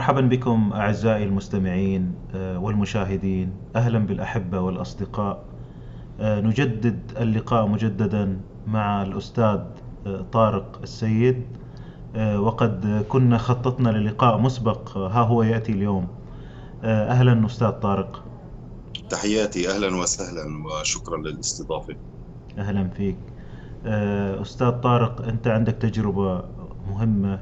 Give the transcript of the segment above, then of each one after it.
مرحبا بكم أعزائي المستمعين آه، والمشاهدين. أهلا بالأحبة والأصدقاء. آه، نجدد اللقاء مجددا مع الأستاذ آه، طارق السيد. وقد كنا خططنا للقاء مسبق ها هو يأتي اليوم. أهلا أستاذ طارق. تحياتي. أهلا وسهلا وشكرا للاستضافة. أهلا فيك. أستاذ طارق أنت عندك تجربة مهمة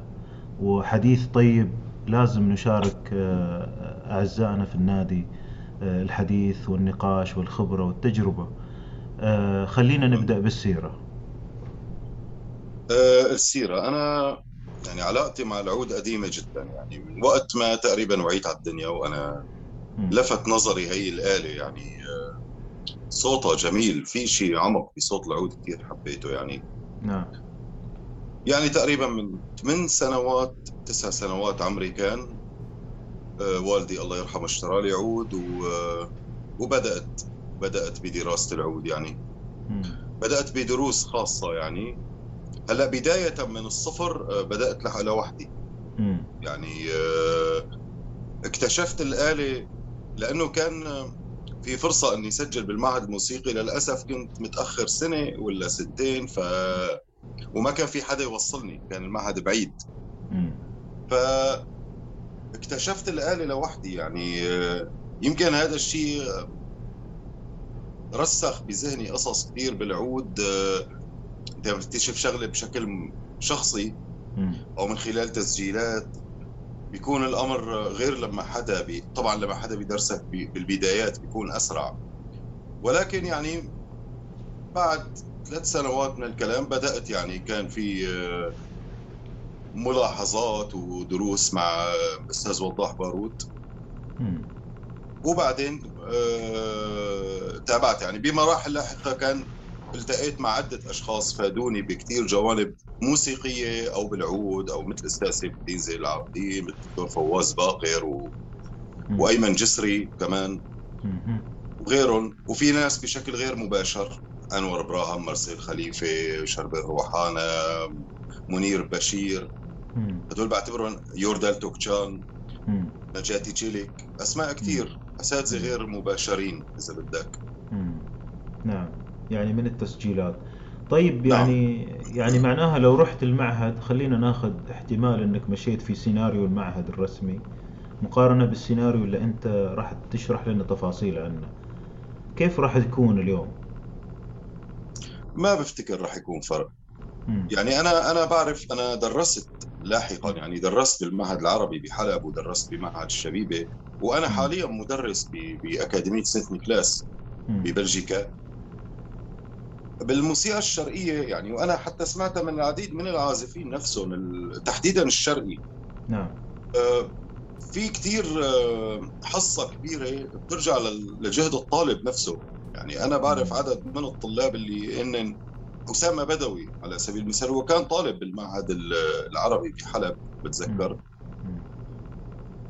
وحديث طيب لازم نشارك آه، أعزائنا في النادي آه، الحديث والنقاش والخبرة والتجربة. آه، خلينا نبدأ بالسيرة. السيرة. أنا يعني علاقتي مع العود قديمة جدا. يعني من وقت ما تقريبا وعيت على الدنيا وأنا لفت نظري هي الآلة. يعني صوتها جميل. في شيء عمق في صوت العود كثير حبيته يعني. نعم. يعني تقريبا من ثمان سنوات تسع سنوات عمري كان آه، والدي الله يرحمه اشترى لي عود و... آه، وبدأت بدأت بدراسة العود يعني. بدأت بدروس خاصة يعني. هلأ بداية من الصفر آه، بدأت لوحدي. يعني اكتشفت الآلة لأنه كان في فرصة أني سجل بالمعهد الموسيقي. للأسف كنت متأخر سنة ولا سنتين ف وما كان في حدا يوصلني كان المعهد بعيد. ف اكتشفت الآلة لوحدي يعني يمكن هذا الشيء رسخ بذهني قصص كثير بالعود إنت بتكتشف شغلة بشكل شخصي أو من خلال تسجيلات بيكون الأمر غير لما حدا بي طبعا لما حدا بيدرسك بالبدايات بيكون أسرع. ولكن يعني بعد ثلاث سنوات من الكلام بدأت يعني كان في آه، ملاحظات ودروس مع أستاذ وضاح باروت. وبعدين آه، تابعت يعني. بمراحل لاحقة كان التقيت مع عدة أشخاص فادوني بكثير جوانب موسيقية أو بالعود أو مثل أستاذ سيف الدين زين العابدين مثل الدكتور فواز باقر و... وأيمن جسري كمان وغيرهم. وفي ناس بشكل غير مباشر. أنور إبراهيم مرسل خليفة شربين روحانة منير بشير. هدول بعتبرهم يوردال توكشان نجاتي تشيليك. أسماء كثير أساتذة غير مباشرين إذا بدك. نعم. يعني من التسجيلات. طيب نعم. يعني نعم. يعني معناها لو رحت المعهد خلينا ناخذ احتمال إنك مشيت في سيناريو المعهد الرسمي. مقارنة بالسيناريو اللي أنت راح تشرح لنا تفاصيل عنه. كيف راح تكون اليوم؟ ما بفتكر راح يكون فرق. يعني أنا أنا بعرف أنا درست لاحقا يعني درست بالمعهد العربي بحلب ودرست بمعهد الشبيبة وأنا حاليا مدرس بأكاديمية سنت نيكلاس ببلجيكا. بالموسيقى الشرقية يعني وأنا حتى سمعتها من العديد من العازفين نفسهم تحديدا الشرقي. نعم. آه، في كثير آه، حصة كبيرة بترجع لجهد الطالب نفسه. يعني أنا بعرف عدد من الطلاب اللي هن أسامة بدوي على سبيل المثال هو كان طالب بالمعهد العربي في حلب بتذكر؟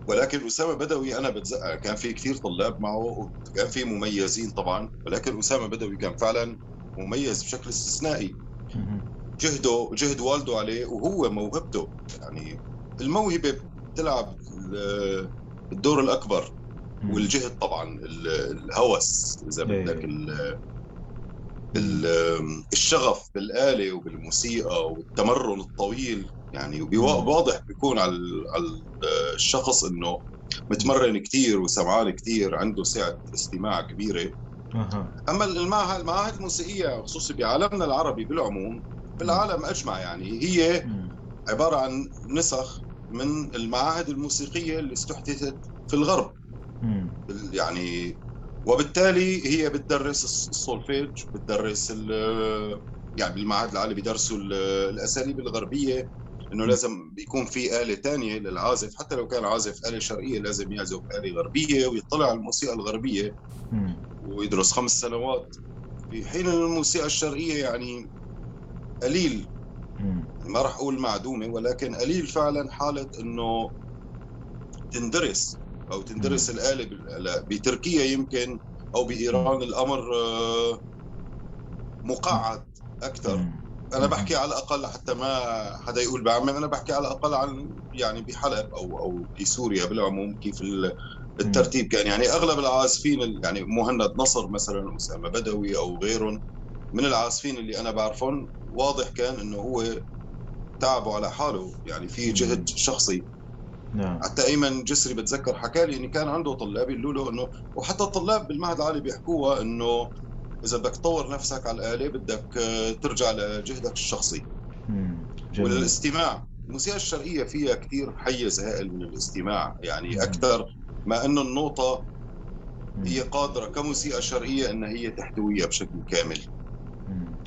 ولكن أسامة بدوي أنا بتذكر كان في كثير طلاب معه وكان في مميزين طبعا ولكن أسامة بدوي كان فعلا مميز بشكل استثنائي. جهده جهد والده عليه وهو موهبته. يعني الموهبة بتلعب الدور الأكبر. والجهد طبعا الهوس إذا إيه. بدك الشغف بالآلة وبالموسيقى والتمرن الطويل. يعني واضح بيكون على الشخص إنه متمرن كثير وسمعان كثير عنده سعة استماع كبيرة. أما المعهد المعاهد الموسيقية خصوصي بعالمنا العربي بالعموم بالعالم أجمع يعني هي عبارة عن نسخ من المعاهد الموسيقية اللي استحدثت في الغرب. يعني وبالتالي هي بتدرس السولفيج بتدرس يعني بالمعهد العالي بيدرسوا الأساليب الغربية إنه لازم بيكون في آلة ثانية للعازف. حتى لو كان عازف آلة شرقية لازم يعزف آلة غربية ويطلع على الموسيقى الغربية ويدرس خمس سنوات. في حين الموسيقى الشرقية يعني قليل. ما راح أقول معدومة ولكن قليل فعلا حالة إنه تندرس أو تندرس الآلة بتركيا يمكن أو بإيران الأمر آه، مقعد أكثر. أنا بحكي على الأقل حتى ما حدا يقول بعمم أنا بحكي على الأقل عن يعني بحلب أو أو بسوريا بالعموم كيف الترتيب كان. يعني أغلب العازفين يعني مهند نصر مثلا أسامة بدوي أو غيرهم من العازفين اللي أنا بعرفهم واضح كان إنه هو تعبه على حاله. يعني في جهد شخصي. نعم. حتى ايمن جسري بتذكر حكى لي إنه كان عنده طلاب يقولوا له انه وحتى الطلاب بالمعهد العالي بيحكوها إنه إذا بدك تطور نفسك على الآلة بدك آه، ترجع لجهدك الشخصي. والاستماع الموسيقى الشرقية فيها كثير حيز هائل من الاستماع. يعني أكثر ما إنه النوطه هي قادرة كموسيقى شرقية إنها هي تحتويها بشكل كامل.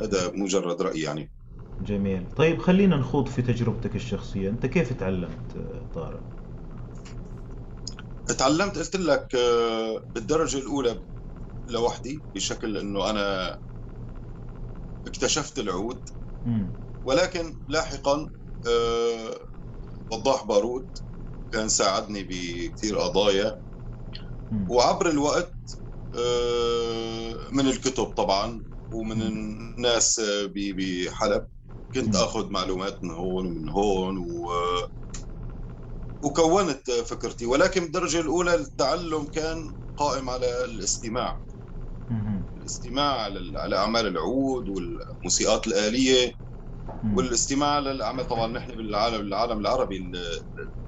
هذا مجرد رأي يعني. جميل. طيب خلينا نخوض في تجربتك الشخصية. أنت كيف تعلمت آه، طارق؟ تعلمت قلت لك آه، بالدرجة الأولى لوحدي بشكل إنه أنا اكتشفت العود. ولكن لاحقا آه، وضاح بارود كان ساعدني بكثير قضايا. وعبر الوقت آه، من الكتب طبعا ومن الناس بحلب كنت آخذ معلومات من هون ومن هون وكونت فكرتي ولكن بالدرجة الأولى التعلم كان قائم على الاستماع. الاستماع على أعمال العود والموسيقات الآلية والاستماع للأعمال. طبعا نحن بالعالم العالم العربي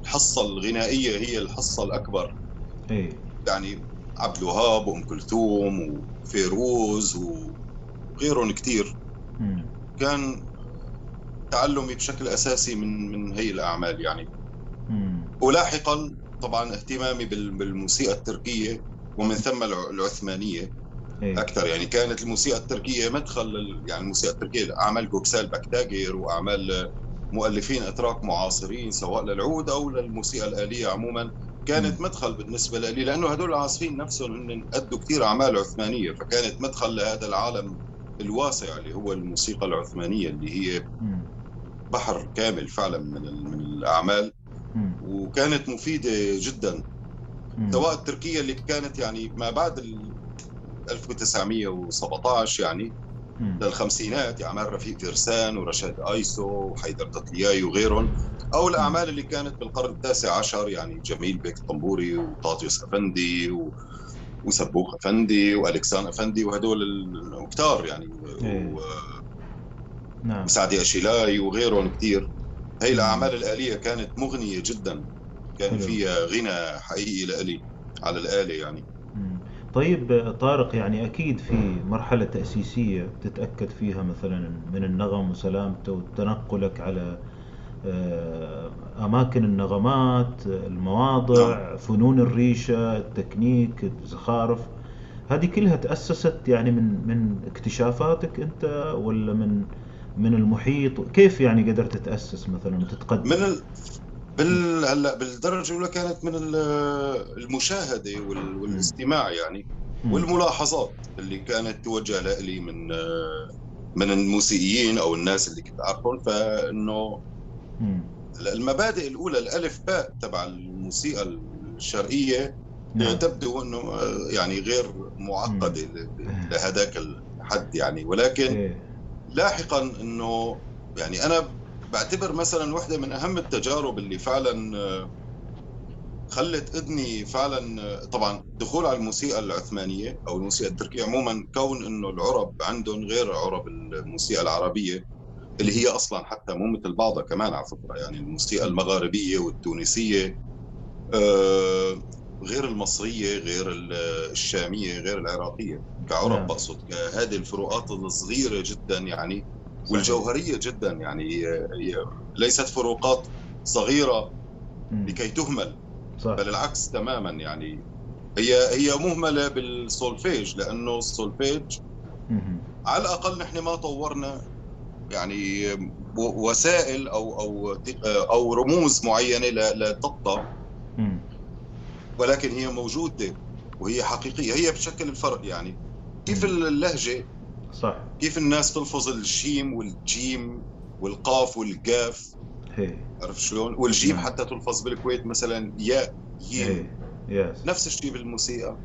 الحصة الغنائية هي الحصة الأكبر. إيه؟ يعني عبد الوهاب وأم كلثوم وفيروز وغيرهم كثير كان تعلمي بشكل أساسي من من هي الأعمال. يعني. ولاحقا طبعا اهتمامي بالموسيقى التركية ومن ثم العثمانية. إيه. أكثر يعني كانت الموسيقى التركية مدخل يعني الموسيقى التركية اعمال جوكسال بكتاجر وأعمال مؤلفين أتراك معاصرين سواء للعود أو للموسيقى الآلية عموما كانت مدخل بالنسبة لي لأنه هدول العازفين نفسهم إن أدوا كثير أعمال عثمانية فكانت مدخل لهذا العالم الواسع اللي هو الموسيقى العثمانية اللي هي بحر كامل فعلا من من الأعمال. وكانت مفيدة جدا. سواء التركية اللي كانت يعني ما بعد 1917 يعني للخمسينات يعني اعمال رفيق فرسان ورشاد آيسو وحيدر تطلياي وغيرهم أو الأعمال اللي كانت بالقرن التاسع عشر يعني جميل بيك الطنبوري وطاطيوس أفندي و... وسبوخ أفندي والكسان أفندي وهدول الكتار يعني إيه. و... نعم. وسعدي أشيلاي وغيرهم كثير هي الأعمال الآلية كانت مغنية جدا. كان فيها غنى حقيقي لإلي على الآلة يعني. طيب طارق يعني أكيد في مرحلة تأسيسية تتأكد فيها مثلا من النغم وسلامته وتنقلك على آه، أماكن النغمات المواضع نعم. فنون الريشة التكنيك الزخارف. هذه كلها تأسست يعني من من اكتشافاتك أنت ولا من من المحيط؟ كيف يعني قدرت تتأسس مثلا وتتقدم؟ من ال... بال هلا بالدرجة الأولى كانت من المشاهدة والاستماع يعني والملاحظات اللي كانت توجه لي من من الموسيقيين أو الناس اللي كنت أعرفهم فإنه المبادئ الأولى الألف باء تبع الموسيقى الشرقية نعم. تبدو إنه يعني غير معقدة لهذاك الحد يعني ولكن إيه. لاحقا إنه يعني أنا بعتبر مثلا واحدة من أهم التجارب اللي فعلا آه، خلت إذني فعلا آه، طبعا دخول على الموسيقى العثمانية أو الموسيقى التركية عموما كون إنه العرب عندهم غير عرب الموسيقى العربية اللي هي أصلا حتى مو مثل بعضها كمان على فكرة يعني الموسيقى المغاربية والتونسية آه، غير المصرية غير الشامية غير العراقية. كعرب نعم. بقصد هذه الفروقات الصغيرة جدا يعني والجوهرية جدا يعني هي ليست فروقات صغيرة لكي تهمل صح. بل العكس تماما يعني. هي هي مهملة بالسولفيج لأنه السولفيج على الأقل نحن ما طورنا يعني وسائل أو أو أو رموز معينة لضبطه ولكن هي موجودة وهي حقيقية. هي بشكل الفرق يعني. كيف اللهجة؟ صح. كيف الناس تلفظ الشين والجيم والقاف والقاف؟ هي. عرفت شلون؟ والجيم نعم. حتى تلفظ بالكويت مثلا ياء يعني yes. نفس الشيء بالموسيقى.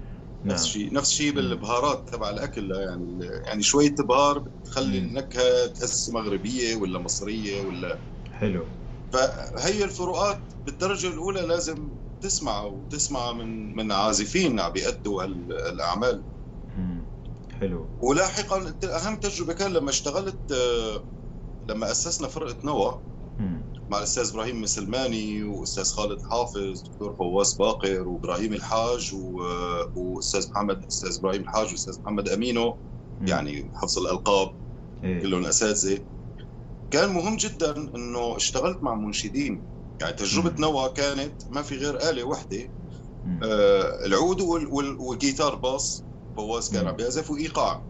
نفس الشيء نفس الشيء بالبهارات تبع الأكل. يعني يعني شوية بهار بتخلي النكهة تحس مغربية ولا مصرية ولا حلو. فهي الفروقات بالدرجة الأولى لازم تسمع وتسمع من من عازفين عم بيأدوا الاعمال حلو. ولاحقا أهم تجربة كان لما اشتغلت آه، لما أسسنا فرقة نوى مع الأستاذ إبراهيم مسلماني وأستاذ خالد حافظ دكتور فواز باقر وإبراهيم الحاج وأستاذ محمد أستاذ إبراهيم الحاج وأستاذ محمد أمينو. يعني حفظ الألقاب إيه؟ كلهم أساتذة. كان مهم جدا إنه اشتغلت مع منشدين. يعني تجربة. نوى كانت ما في غير آلة وحدة. آه العود والجيتار bass فواز كان عم بيعزف وإيقاع.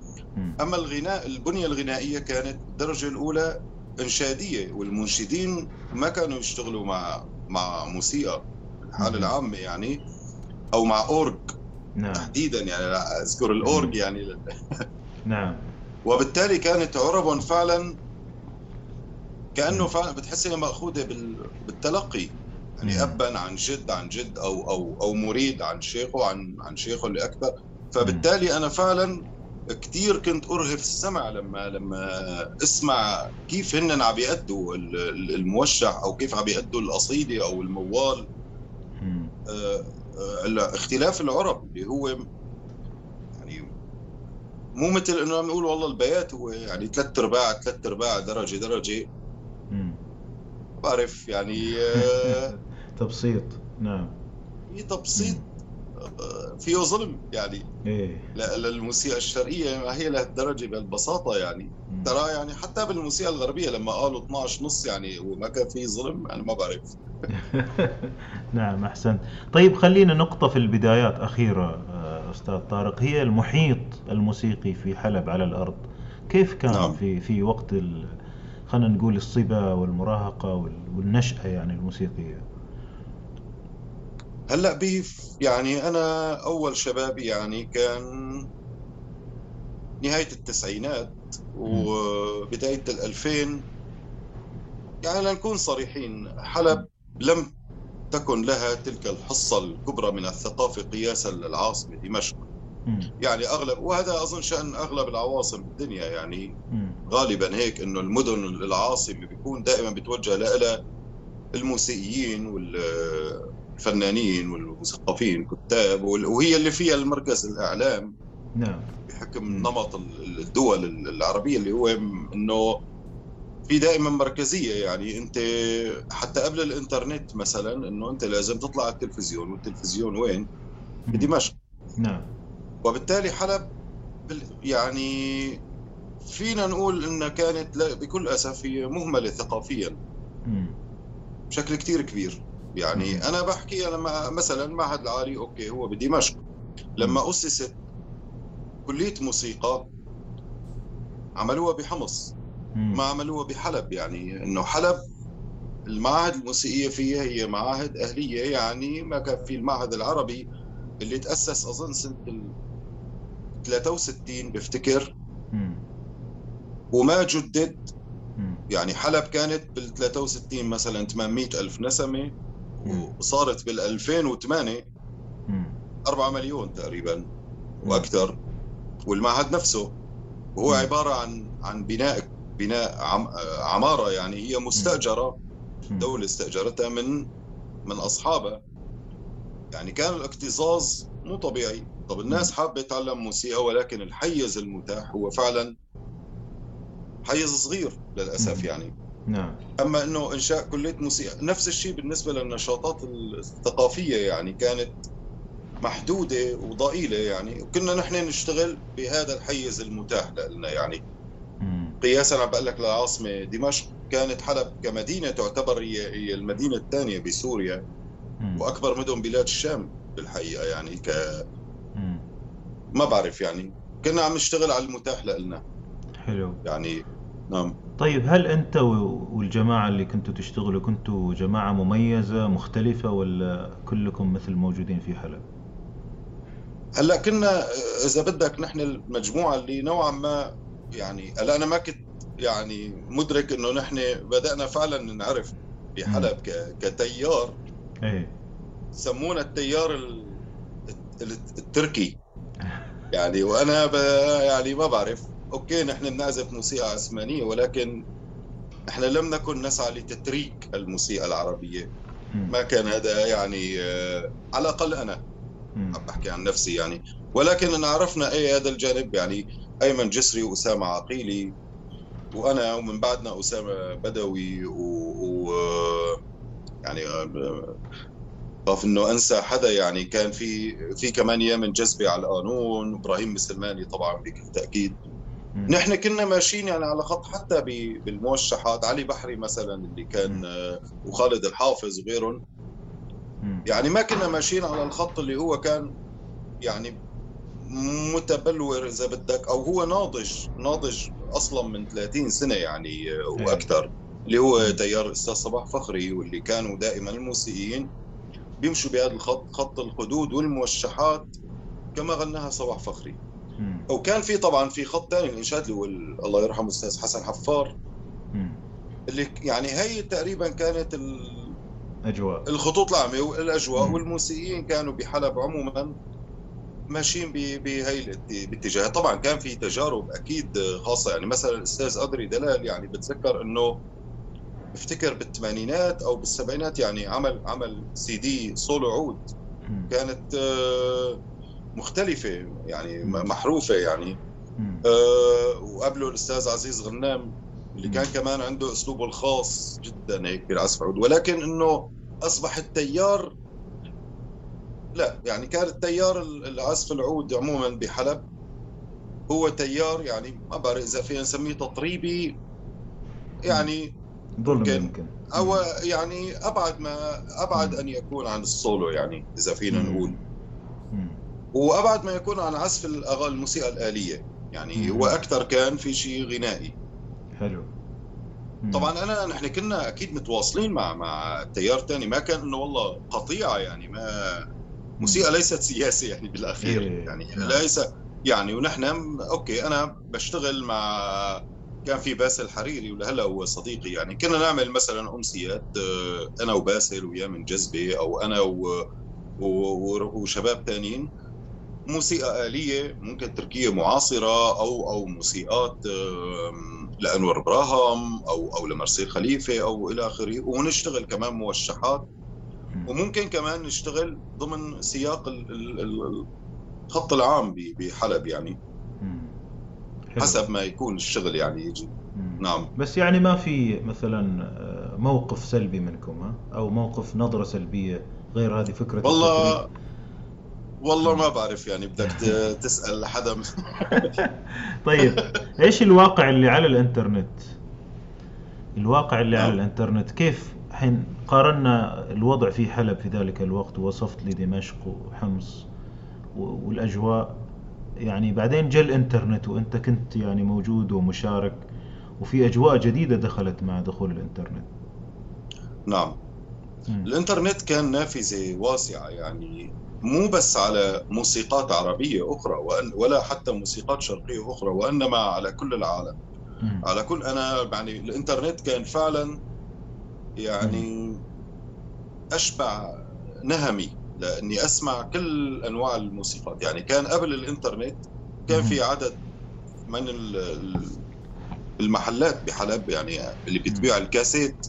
أما الغناء البنية الغنائية كانت الدرجة الأولى إنشادية والمنشدين ما كانوا يشتغلوا مع مع موسيقى لحاله العامة يعني أو مع أورج نعم. تحديدا يعني أذكر الأورج يعني. نعم. وبالتالي كانت عرب فعلا كأنه فعلا بتحس إنها مأخوذة بالتلقي. يعني ابا عن جد عن جد أو أو أو مريد عن شيخه عن عن شيخه اللي أكبر. فبالتالي أنا فعلا كثير كنت أرهف السمع لما لما أسمع كيف هن عم بيأدوا الموشح أو كيف عم بيأدوا القصيدة أو الموال. آه، آه، اختلاف العرب اللي هو يعني مو مثل إنه عم نقول والله البيات هو يعني ثلاث ارباع ثلاث ارباع درجة درجة. بعرف يعني آه، تبسيط نعم. في تبسيط فيه ظلم يعني. إيه؟ للموسيقى الشرقية ما هي لهالدرجه بالبساطة يعني. ترى يعني حتى بالموسيقى الغربية لما قالوا 12 نص يعني وما كان في ظلم أنا ما بعرف. نعم أحسنت. طيب خلينا نقطة في البدايات أخيرة آه، أستاذ طارق. هي المحيط الموسيقي في حلب على الأرض. كيف كان نعم. في في وقت خلينا نقول الصبا والمراهقة والنشأة يعني الموسيقية. هلأ بيف يعني أنا أول شبابي يعني كان نهاية التسعينات وبداية الألفين. يعني لنكون صريحين حلب لم تكن لها تلك الحصة الكبرى من الثقافة قياسا للعاصمة دمشق. يعني أغلب وهذا أظن شأن أغلب العواصم بالدنيا يعني. غالبا هيك أنه المدن العاصمة بيكون دائما بتوجه لها الموسيقيين وال الفنانين والمثقفين الكتاب وهي اللي فيها المركز الإعلام. نعم. بحكم نمط الدول العربية اللي هو إنه في دائما مركزية يعني. أنت حتى قبل الإنترنت مثلا إنه أنت لازم تطلع على التلفزيون والتلفزيون وين؟ بدمشق. نعم. وبالتالي حلب يعني فينا نقول إنها كانت بكل أسف هي مهملة ثقافيا. بشكل كثير كبير. يعني أنا بحكي لما مثلا معهد العالي أوكي هو بدمشق. لما أسست كلية موسيقى عملوها بحمص. ما عملوها بحلب. يعني إنه حلب المعاهد الموسيقية فيها هي معاهد أهلية يعني ما كان في المعهد العربي اللي تأسس أظن سنة 63 بفتكر وما جدد يعني حلب كانت بال 63 مثلا 800 ألف نسمة. وصارت بال 2008 4 مليون تقريبا وأكثر. والمعهد نفسه. وهو عبارة عن عن بناء بناء عم عمارة يعني هي مستأجرة. الدولة استأجرتها من من أصحابها. يعني كان الاكتظاظ مو طبيعي. طب الناس حابة تتعلم موسيقى ولكن الحيز المتاح هو فعلا حيز صغير للأسف يعني. نعم. أما إنه إنشاء كلية موسيقى نفس الشيء بالنسبة للنشاطات الثقافية يعني كانت محدودة وضئيلة يعني. وكنا نحن نشتغل بهذا الحيز المتاح لنا يعني. قياسا عم بقول لك للعاصمه دمشق كانت حلب كمدينة تعتبر هي هي المدينة الثانية بسوريا. وأكبر مدن بلاد الشام بالحقيقة يعني ك ما بعرف يعني. كنا عم نشتغل على المتاح لنا. حلو. يعني نعم. طيب هل أنت والجماعة اللي كنتوا تشتغلوا كنتوا جماعة مميزة مختلفة ولا كلكم مثل موجودين في حلب؟ هلأ كنا إذا بدك نحن المجموعة اللي نوعا ما يعني هلأ أنا ما كنت يعني مدرك إنه نحن بدأنا فعلا نعرف بحلب كتيار. إيه. سمونا التيار التركي. يعني وأنا ب... يعني ما بعرف. أوكي نحن بنعزف موسيقى عثمانية ولكن إحنا لم نكن نسعى لتتريك الموسيقى العربية. ما كان هذا يعني آه، على الأقل أنا. عم بحكي عن نفسي يعني. ولكن إن عرفنا إيه هذا الجانب يعني أيمن جسري وأسامة عقيلي وأنا ومن بعدنا أسامة بدوي و, و... يعني آه، خاف إنه أنسى حدا يعني كان في في كمان يامن جذبي على القانون إبراهيم مسلماني طبعا بكل تأكيد. نحن كنا ماشيين يعني على خط حتى بالموشحات علي بحري مثلا اللي كان آه، وخالد الحافظ وغيرهم. يعني ما كنا ماشيين على الخط اللي هو كان يعني متبلور إذا بدك أو هو ناضج ناضج أصلا من 30 سنة يعني آه، وأكثر. اللي هو تيار الاستاذ صباح فخري واللي كانوا دائما الموسيقيين بيمشوا بهذا الخط خط الحدود والموشحات كما غناها صباح فخري مم. وكان في طبعا في خط ثاني الإنشاد اللي هو ال- الله يرحمه الأستاذ حسن حفار مم. اللي يعني هي تقريبا كانت ال- أجواء الخطوط العامة والأجواء. والموسيقيين كانوا بحلب عموما ماشيين بهي الات- الاتجاه طبعا كان في تجارب أكيد خاصة يعني مثلا الأستاذ قدري دلال يعني بتذكر إنه بفتكر بالثمانينات أو بالسبعينات يعني عمل عمل سي دي سولو عود. كانت آه، مختلفة يعني محروفة يعني. آه، وقبله الأستاذ عزيز غنام اللي. كان كمان عنده أسلوبه الخاص جدا هيك بالعزف عود ولكن إنه أصبح التيار لا يعني كان التيار ال- العزف العود عموما بحلب هو تيار يعني ما بعرف إذا فينا نسميه تطريبي يعني ظلم ممكن. يمكن أو يعني أبعد ما أبعد أن يكون عن السولو يعني إذا فينا. نقول. وأبعد ما يكون عن عزف الأغاني الموسيقى الآلية يعني. هو أكثر كان في شيء غنائي حلو. طبعا أنا نحن كنا أكيد متواصلين مع مع تيار ثاني ما كان إنه والله قطيعة يعني ما موسيقى ليست سياسه يعني بالأخير إيه. يعني نعم. ليس يعني ونحن أوكي أنا بشتغل مع كان في باسل حريري ولهلا هو صديقي يعني كنا نعمل مثلا أمسيات آه، أنا وباسل ويامن جذبه أو أنا و... و... و... وشباب ثانيين موسيقى آلية ممكن تركية معاصرة أو أو موسيقات لأنور براهام أو أو لمرسيل خليفة أو إلى آخره ونشتغل كمان موشحات مم. وممكن كمان نشتغل ضمن سياق ال- ال- ال- الخط العام بحلب يعني. حسب ما يكون الشغل يعني يجي. مم. نعم. بس يعني ما في مثلا آه، موقف سلبي منكم ها؟ أو موقف نظرة سلبية غير هذه فكرة والله التفريق. والله ما بعرف يعني بدك ت- تسأل حدا. طيب إيش الواقع اللي على الإنترنت؟ الواقع اللي نعم. على الإنترنت كيف حين قارنا الوضع في حلب في ذلك الوقت ووصفت لي دمشق وحمص والأجواء؟ يعني بعدين جاء الانترنت وانت كنت يعني موجود ومشارك وفي أجواء جديدة دخلت مع دخول الانترنت. نعم. مم. الانترنت كان نافذة واسعة يعني مو بس على موسيقات عربية أخرى وأن ولا حتى موسيقات شرقية أخرى وإنما على كل العالم. مم. على كل أنا يعني الإنترنت كان فعلا يعني أشبع نهمي. لأني أسمع كل أنواع الموسيقات يعني كان قبل الإنترنت كان في عدد من ال- ال- المحلات بحلب يعني اللي بتبيع الكاسيت.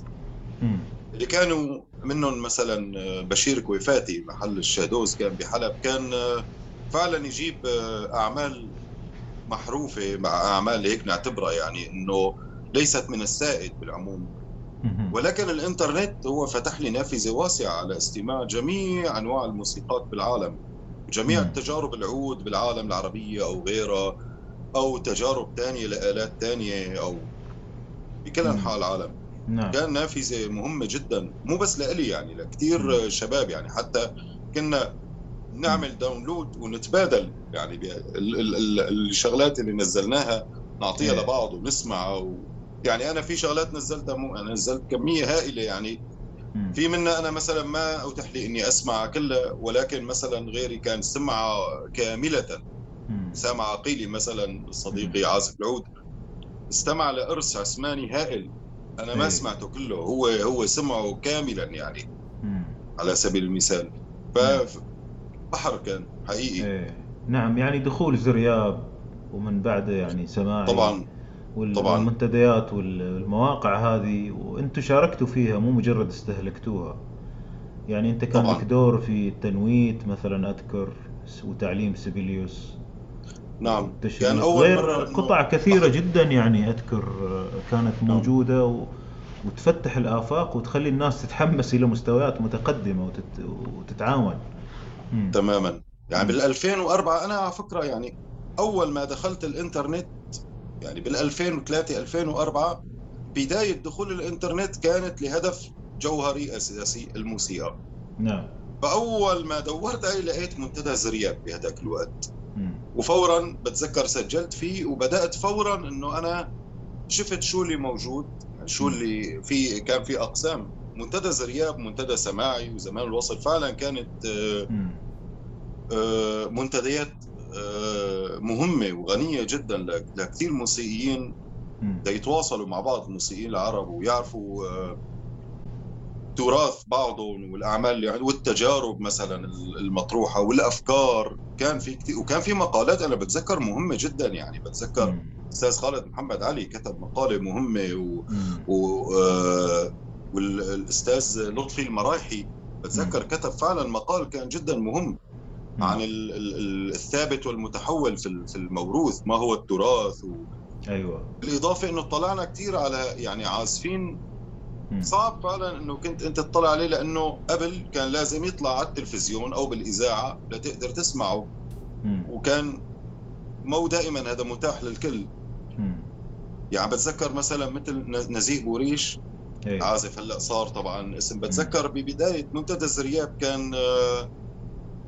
اللي كانوا منهم مثلا بشير كويفاتي محل الشادوز كان بحلب كان فعلا يجيب أعمال محروفة مع أعمال هيك نعتبرها يعني إنه ليست من السائد بالعموم. ولكن الإنترنت هو فتح لي نافذة واسعة على استماع جميع أنواع الموسيقات بالعالم جميع مم. التجارب العود بالعالم العربية أو غيرها أو تجارب تانية لآلات تانية أو بكل. انحاء العالم نعم كان نافذة مهمة جدا مو بس لإلي يعني لكثير شباب يعني حتى كنا نعمل داونلود ونتبادل يعني ب- ال- ال- ال- الشغلات اللي نزلناها نعطيها إيه. لبعض ونسمع و... يعني أنا في شغلات نزلتها مو أنا نزلت كميه هائلة يعني. في منها أنا مثلا ما اتح لي إني أسمع كلها ولكن مثلا غيري كان سمعها كاملة. سامع عقيلي مثلا صديقي عازف العود. استمع لارث عثماني هائل. أنا ما إيه. سمعته كله. هو هو سمعه كاملا يعني. على سبيل المثال. نعم. ف بحر كان حقيقي. إيه. نعم يعني دخول زرياب ومن بعده يعني وال- طبعا. والمنتديات والمواقع هذه وأنتم شاركتوا فيها مو مجرد استهلكتوها. يعني انت كان لك دور في التنويت مثلا أذكر وتعليم سيبيليوس. نعم. كان أول مرة قطع صح جدا يعني أذكر كانت نعم. موجودة و... وتفتح الآفاق وتخلي الناس تتحمس إلى مستويات متقدمة وتت... وتتعاون. مم. تماما. يعني. بال 2004 أنا على فكرة يعني أول ما دخلت الإنترنت يعني بال 2003 2004 بداية دخول الإنترنت كانت لهدف جوهري أساسي الموسيقى نعم فأول ما دورت عليه لقيت منتدى زرياب بهذاك الوقت. وفورا بتذكر سجلت فيه وبدأت فورا إنه أنا شفت شو اللي موجود يعني شو. اللي في كان في أقسام منتدى زرياب منتدى سماعي وزمان الوصل فعلا كانت آه،. آه، منتديات مهمة وغنية جدا لكثير موسيقيين مم. يتواصلوا مع بعض الموسيقيين العرب ويعرفوا آه، تراث بعضهم والأعمال اللي والتجارب مثلا المطروحة والأفكار كان في كتير وكان في مقالات أنا بتذكر مهمة جدا يعني بتذكر. أستاذ خالد محمد علي كتب مقالة مهمة و... و... آه، والأستاذ لطفي المرايحي. بتذكر كتب فعلا مقال كان جدا مهم عن مم. ال- ال- ال- الثابت والمتحول في ال- في الموروث ما هو التراث أيوة بالإضافة إنه اطلعنا كثير على يعني عازفين. صعب فعلا إنه كنت أنت تطلع عليه لأنه قبل كان لازم يطلع على التلفزيون أو بالإذاعة لتقدر تسمعه. وكان مو دائما هذا متاح للكل. يعني بتذكر مثلا مثل نزيه بوريش أيوة عازف هلأ صار طبعا اسم. بتذكر ببداية منتدى الزرياب كان آه،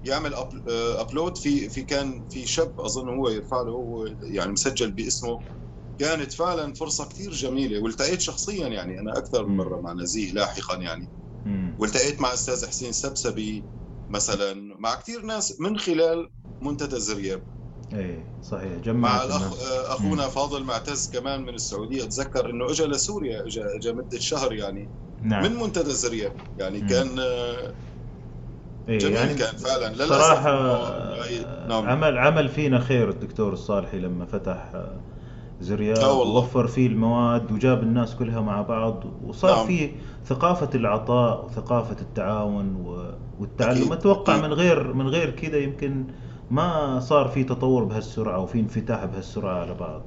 يعمل أب- آه، upload في في كان في شاب أظن هو يرفع له هو يعني مسجل باسمه. كانت فعلا فرصة كثير جميلة والتقيت شخصيا يعني أنا أكثر من مم. مرة مع نزيه لاحقا يعني. مم. والتقيت مع أستاذ حسين سبسبي مثلا مع كثير ناس من خلال منتدى الزرياب. أي صحيح مع جمعت الأخ الناس آه، مم. اخونا فاضل معتز كمان من السعودية. أتذكر إنه اجى لسوريا اجى اجى مدة شهر يعني. من نعم منتدى الزرياب يعني. مم. كان آه، اي جميل يعني كان فعلا. للأسف هي- نعم. عمل عمل فينا خير الدكتور الصالحي لما فتح زرياب والله. ووفر فيه المواد وجاب الناس كلها مع بعض وصار نعم. فيه ثقافة العطاء وثقافة التعاون و- والتعلم. أكيد. أتوقع أكيد. من غير من غير كذا يمكن ما صار في تطور بهالسرعة وفي انفتاح بهالسرعة على بعض.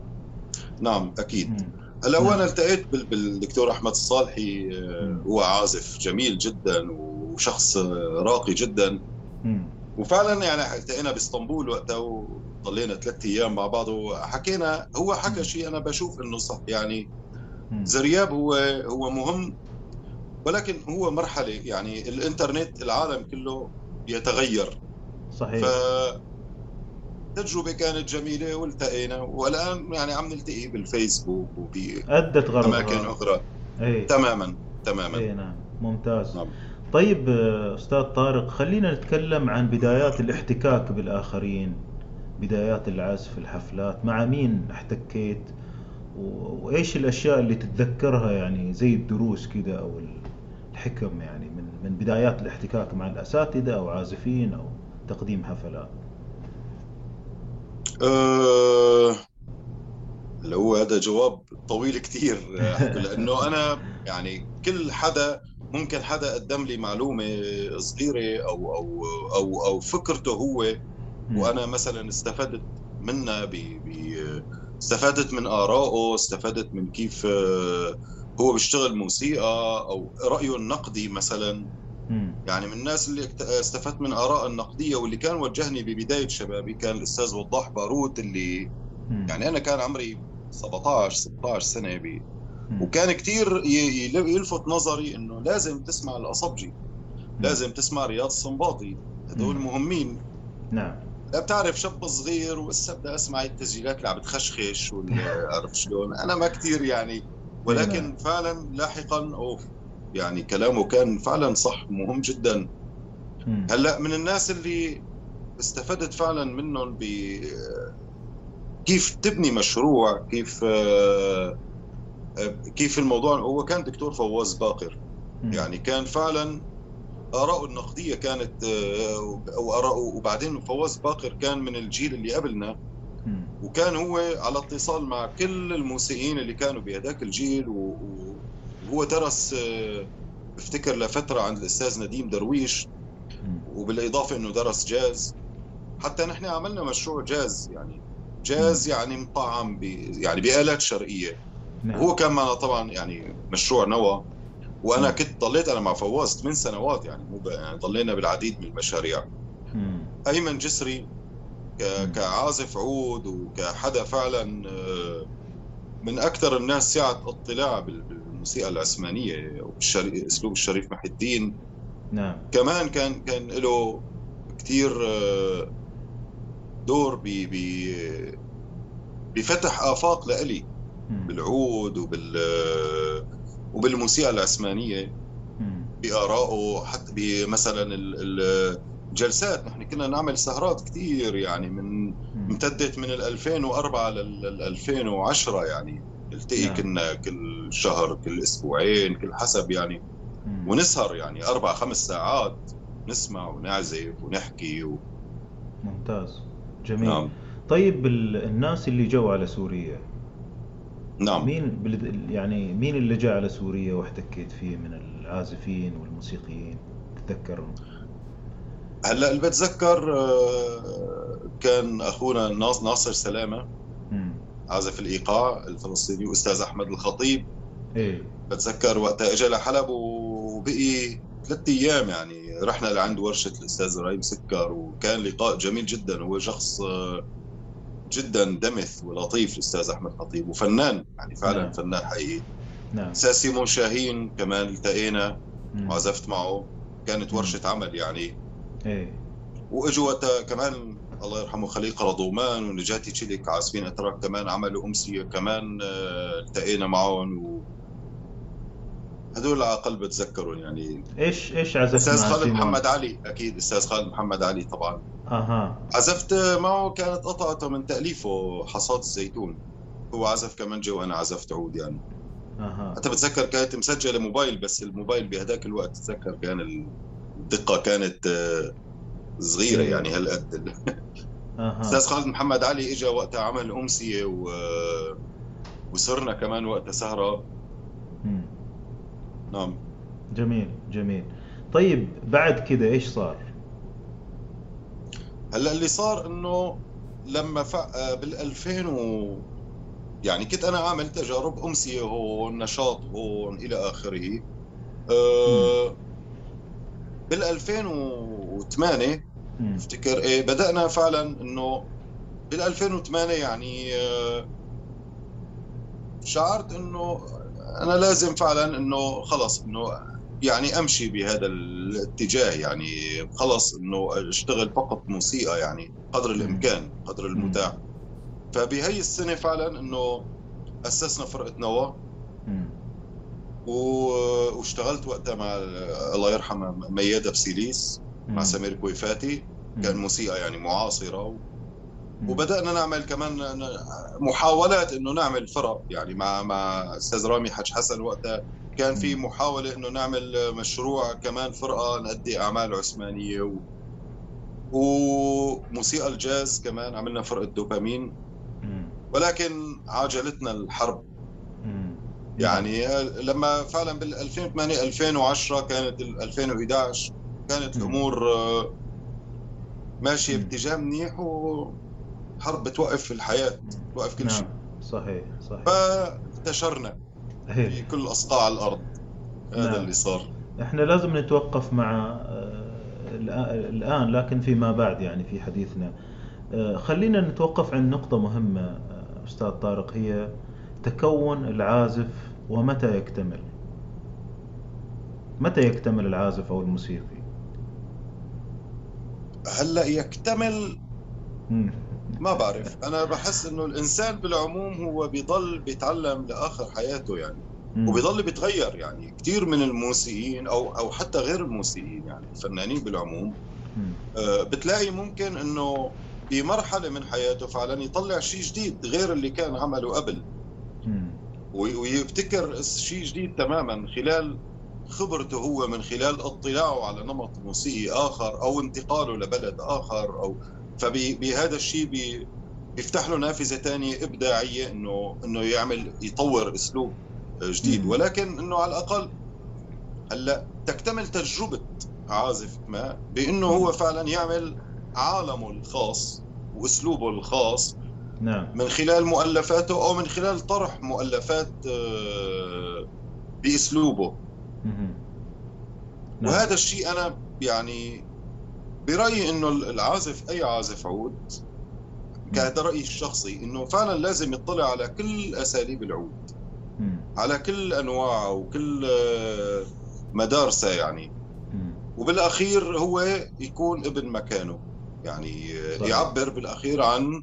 نعم أكيد. مم. هلا وأنا نعم التقيت بال- بالدكتور أحمد الصالحي آه،. هو عازف جميل جدا وشخص آه، راقي جدا. وفعلا يعني التقينا باسطنبول وقتها وضلينا ثلاث أيام مع بعض وحكينا هو حكى. شيء أنا بشوف إنه صح. يعني. زرياب هو هو مهم ولكن هو مرحلة يعني الإنترنت العالم كله بيتغير صحيح. فتجربه كانت جميلة والتقينا والآن يعني عم نلتقي بالفيسبوك وبأماكن غرضها. أخرى. أي تماما تماما. أي نعم. ممتاز. نعم. طيب آه، أستاذ طارق خلينا نتكلم عن بدايات الاحتكاك بالآخرين بدايات العزف الحفلات. مع مين احتكيت؟ وإيش الأشياء اللي تتذكرها يعني زي الدروس كده أو الحكم يعني من من بدايات الاحتكاك مع الأساتذة أو عازفين أو تقديم حفلات؟ اللي هو هذا جواب طويل كثير لأنه أنا يعني كل حدا ممكن حدا قدم لي معلومة صغيرة أو أو أو أو فكرته هو. وأنا مثلا استفدت منها ب استفدت من آرائه استفدت من كيف آه، هو بيشتغل موسيقى أو رأيه النقدي مثلا. يعني من الناس اللي استفدت من اراء النقدية واللي كان وجهني ببداية شبابي كان الأستاذ وضاح بارود اللي. يعني أنا كان عمري 17 16 سنة. وكان كثير يلفت نظري إنه لازم تسمع الاصبجي. لازم تسمع رياض الصنباطي. هدول. مهمين. نعم. لا بتعرف شاب صغير وهسه بدي أسمع التسجيلات اللي عم بتخشخش عرفت شلون. أنا ما كثير يعني اي نعم. ولكن فعلا لاحقا اوف يعني كلامه كان فعلا صح مهم جدا. هلأ من الناس اللي استفدت فعلا منهم ب كيف تبني مشروع كيف آه، كيف الموضوع؟ هو كان دكتور فواز باقر. يعني كان فعلا آراءه النقدية كانت آه، وآراءه وبعدين فواز باقر كان من الجيل اللي قبلنا. وكان هو على اتصال مع كل الموسيقيين اللي كانوا بهذاك الجيل وهو درس آه، بفتكر لفترة عند الأستاذ نديم درويش. وبالإضافة إنه درس جاز. حتى نحن عملنا مشروع جاز يعني جاز يعني مطعم يعني بآلات شرقية. نعم وهو كان معنا طبعا يعني مشروع نوى وأنا. كنت ضليت أنا مع فواز ثمان سنوات يعني مو يعني ضلينا بالعديد من المشاريع مم. أيمن جسري ك-. كعازف عود وكحدا فعلا آه، من أكثر الناس سعه اطلاع بال- بالموسيقى العثمانية وبالشري- أسلوب الشريف محي الدين نعم كمان كان كان له كثير دور ب ب- بفتح آفاق لإلي. بالعود وبال وبالموسيقى العثمانيه مم. بآرائه حتى بمثلا ال- ال- الجلسات نحن كنا نعمل سهرات كثير يعني من. امتدت من ال 2004 لل 2010 يعني نلتقي نعم. كنا كل شهر كل أسبوعين كل حسب يعني مم. ونسهر يعني أربع خمس ساعات نسمع ونعزف ونحكي و... ممتاز جميل نعم طيب ال- الناس اللي جو على سوريا نعم. مين يعني مين اللي جاء على سوريا واحتكيت فيه من العازفين والموسيقيين؟ تتذكرهم هلا اللي بتذكر آه، كان أخونا ناص- ناصر سلامة. عازف الإيقاع الفلسطيني واستاذ أحمد الخطيب. إيه. بتذكر وقتها اجى لحلب وبقي ثلاث أيام يعني رحنا لعند ورشة الأستاذ إبراهيم سكر وكان لقاء جميل جدا. هو شخص آه، جدا دمث ولطيف الأستاذ أحمد خطيب وفنان يعني فعلا نعم. فنان حقيقي نعم أستاذ سيمون شاهين كمان التقينا مم. وعزفت معه كانت مم. ورشة عمل يعني إيه واجوا كمان الله يرحمه خليل قرضومان ونجاتي تشيلك عازفين أتراك كمان عملوا أمسية كمان آه، التقينا معهم و هدول على قلب بتذكرهم يعني. إيش إيش عزفت أستاذ خالد سيمون؟ محمد علي أكيد أستاذ خالد محمد علي طبعا. أها. عزفت معه كانت قطعته من تأليفه حصاد الزيتون. هو عزف كمانجا وأنا عزفت عود يعني. أها. حتى بتذكر كانت مسجلة موبايل بس الموبايل بهداك الوقت تتذكر كان الدقة كانت آه، صغيرة. يعني هالقد. أها. أستاذ خالد محمد علي اجى وقتها عمل أمسية و... وصرنا كمان وقتها سهرة. نعم جميل جميل طيب بعد كده إيش صار؟ هلأ اللي صار إنه لما ف... بال 2000 و... يعني كنت أنا عامل تجارب أمسية هون نشاط هون إلى آخره أه... بال 2008 مم. أفتكر إيه بدأنا فعلا إنه بال 2008 يعني آه، شعرت إنه أنا لازم فعلا إنه خلص إنه يعني أمشي بهذا الاتجاه يعني خلص إنه أشتغل فقط موسيقى يعني قدر الإمكان قدر المتاح فبهي السنة فعلا إنه أسسنا فرقة نواه واشتغلت وقتها مع الله يرحمه ميادة بسيليس مع. سمير كويفاتي. كان موسيقى يعني معاصرة. وبدأنا نعمل كمان محاولات إنه نعمل فرق يعني مع مع أستاذ رامي حج حسن وقتها كان في. محاولة إنه نعمل مشروع كمان فرقة نأدي أعمال عثمانية و وموسيقى الجاز كمان عملنا فرقة دوبامين. ولكن عاجلتنا الحرب. يعني لما فعلا بال 2008 2010 كانت ال 2011 كانت. الأمور آه، ماشية. باتجاه منيح وحرب بتوقف الحياة توقف كل شيء نعم صحيح صحيح فانتشرنا في. كل أصقاع الأرض هذا نعم. اللي صار إحنا لازم نتوقف مع آه، الآن لكن فيما بعد يعني في حديثنا آه، خلينا نتوقف عند نقطة مهمة آه، أستاذ طارق هي تكون العازف ومتى يكتمل متى يكتمل العازف أو الموسيقي هلأ يكتمل مم. ما بعرف أنا بحس إنه الإنسان بالعموم هو بيضل بيتعلم لآخر حياته يعني. وبيضل بيتغير يعني كثير من الموسيقيين أو أو حتى غير الموسيقيين يعني الفنانين بالعموم. آه، بتلاقي ممكن إنه بمرحلة من حياته فعلا يطلع شيء جديد غير اللي كان عمله قبل ويبتكر شيء جديد تماما خلال خبرته هو من خلال اطلاعه على نمط موسيقي آخر أو انتقاله لبلد آخر أو فبهذا الشيء بي بيفتح له نافذة ثانية إبداعية انه إنه يعمل يطور أسلوب جديد. ولكن إنه على الأقل هلأ تكتمل تجربة عازف ما بإنه هو فعلا يعمل عالمه الخاص وأسلوبه الخاص نعم. من خلال مؤلفاته أو من خلال طرح مؤلفات آه، بأسلوبه. نعم. وهذا الشيء أنا يعني برأيي إنه العازف أي عازف عود كهذا رأيي الشخصي إنه فعلا لازم يطلع على كل أساليب العود على كل انواعه وكل آه، مدارسة يعني. وبالأخير هو يكون ابن مكانه يعني صحيح. يعبر بالأخير عن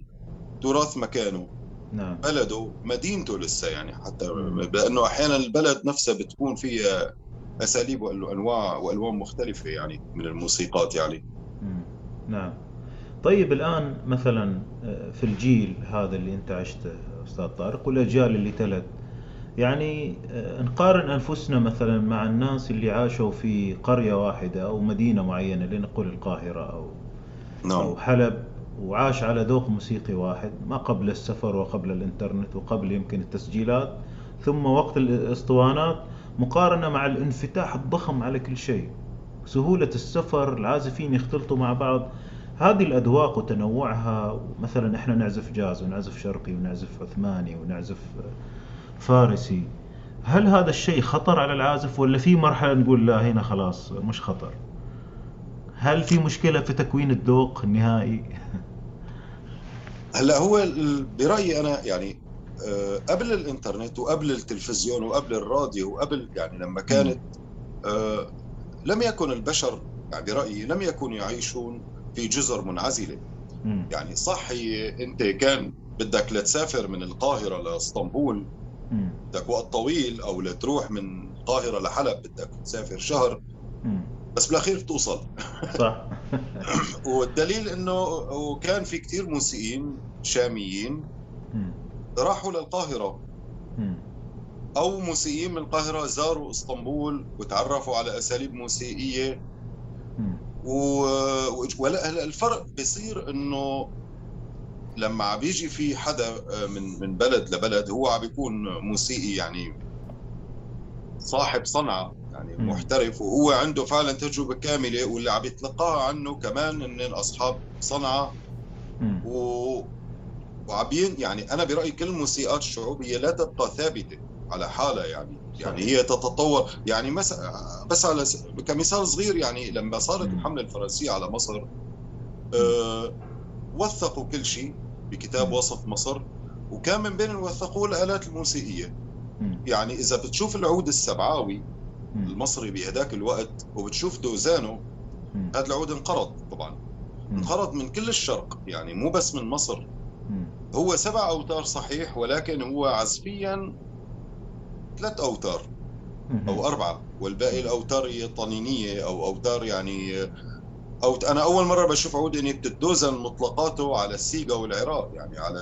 تراث مكانه نعم. بلده مدينته لسه يعني حتى لأنه أحيانا البلد نفسها بتكون فيها أساليب وانواع وألوان مختلفة يعني من الموسيقات يعني. نعم طيب الآن مثلا آه، في الجيل هذا اللي أنت عشته أستاذ طارق والأجيال اللي تلت يعني آه، نقارن أنفسنا مثلا مع الناس اللي عاشوا في قرية واحدة أو مدينة معينة لنقول القاهرة أو نعم. أو حلب وعاش على ذوق موسيقي واحد ما قبل السفر وقبل الإنترنت وقبل يمكن التسجيلات ثم وقت الإسطوانات مقارنة مع الانفتاح الضخم على كل شيء سهولة السفر العازفين يختلطوا مع بعض. هذه الأذواق وتنوعها مثلا إحنا نعزف جاز ونعزف شرقي ونعزف عثماني ونعزف فارسي. هل هذا الشيء خطر على العازف ولا في مرحلة نقول لا هنا خلاص مش خطر؟ هل في مشكلة في تكوين الذوق النهائي؟ هلا هو برأيي أنا يعني آه، قبل الإنترنت وقبل التلفزيون وقبل الراديو وقبل يعني لما كانت آه، لم يكن البشر يعني برأيي لم يكونوا يعيشون في جزر منعزلة. يعني صح انت كان بدك لتسافر من القاهرة لاسطنبول بدك وقت طويل أو لتروح من القاهرة لحلب بدك تسافر شهر. بس بالأخير بتوصل. صح. والدليل إنه وكان في كثير موسيقيين شاميين راحوا للقاهرة. أو موسيقيين من القاهرة زاروا إسطنبول وتعرفوا على أساليب موسيقيه و... ولا الفرق بيصير إنه لما عم بيجي في حدا آه، من من بلد لبلد هو عم بيكون موسيقي يعني صاحب صنعة يعني محترف وهو عنده فعلا تجربة كاملة واللي عم يتلقاها عنه كمان إن اصحاب صنعة. و وعم يعني أنا برأيي كل الموسيقات الشعوبيه لا تبقى ثابتة. على حالها يعني يعني هي تتطور. يعني مثلا بس على كمثال صغير يعني لما صارت الحملة الفرنسية على مصر آه وثقوا كل شيء بكتاب وصف مصر وكان من بين الوثقوا الآلات الموسيقية. يعني إذا بتشوف العود السبعاوي المصري بهداك الوقت وبتشوف دوزانه هذا العود انقرض طبعا. انقرض من كل الشرق يعني مو بس من مصر. هو سبع أوتار صحيح ولكن هو عزفيا ثلاث أوتار أو أربعة والباقي الأوتار هي طنينية أو أوتار يعني أو أنا أول مرة بشوف عود إني بتتدوزن مطلقاته على السيجا والعراق يعني على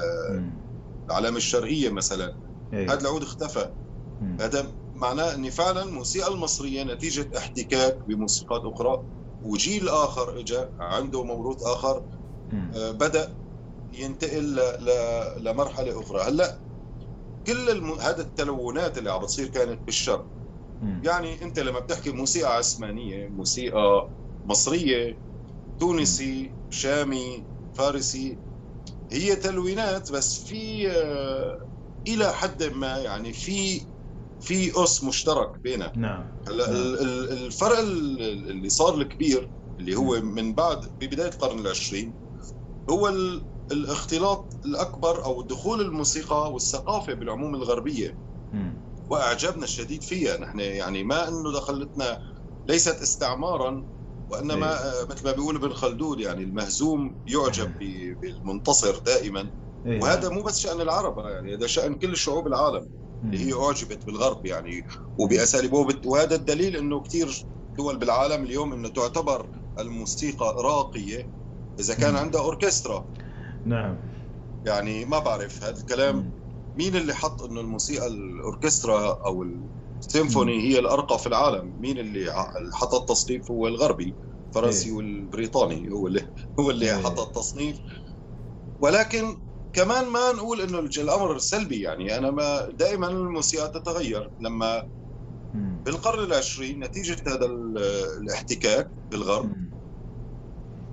العلامة الشرقية مثلا. إيه. هذا العود اختفى. هذا معناه إني فعلا الموسيقى المصرية نتيجة احتكاك بموسيقات أخرى. وجيل آخر اجى عنده موروث آخر آه بدأ ينتقل. لمرحلة أخرى. هلأ كل الم... هذا التلونات اللي عم بتصير كانت بالشرق. يعني انت لما بتحكي موسيقى عثمانية موسيقى مصرية تونسي شامي فارسي هي تلوينات بس في آه، إلى حد ما يعني في في أس مشترك بينها. نعم. هلا نعم. الفرق اللي صار الكبير اللي هو من بعد ببداية القرن العشرين هو الاختلاط الأكبر أو دخول الموسيقى والثقافة بالعموم الغربية. وإعجابنا الشديد فيها. نحن يعني ما إنه دخلتنا ليست استعمارا وإنما إيه. مثل ما بيقول ابن خلدون يعني المهزوم يعجب بالمنتصر دائما. إيه. وهذا مو بس شأن العرب يعني هذا شأن كل شعوب العالم. اللي هي أعجبت بالغرب يعني وباساليبه وهذا الدليل إنه كثير دول بالعالم اليوم إنه تعتبر الموسيقى راقية. إذا كان عندها أوركسترا نعم. يعني ما بعرف هذا الكلام. مين اللي حط إنه الموسيقى الأوركسترا أو سيمفوني هي الأرقى في العالم؟ مين اللي حط التصنيف؟ هو الغربي الفرنسي إيه. والبريطاني هو اللي هو اللي إيه. حط التصنيف. ولكن كمان ما نقول إنه الأمر سلبي. يعني أنا ما دائما الموسيقى تتغير. لما بالقرن العشرين نتيجة هذا الاحتكاك بالغرب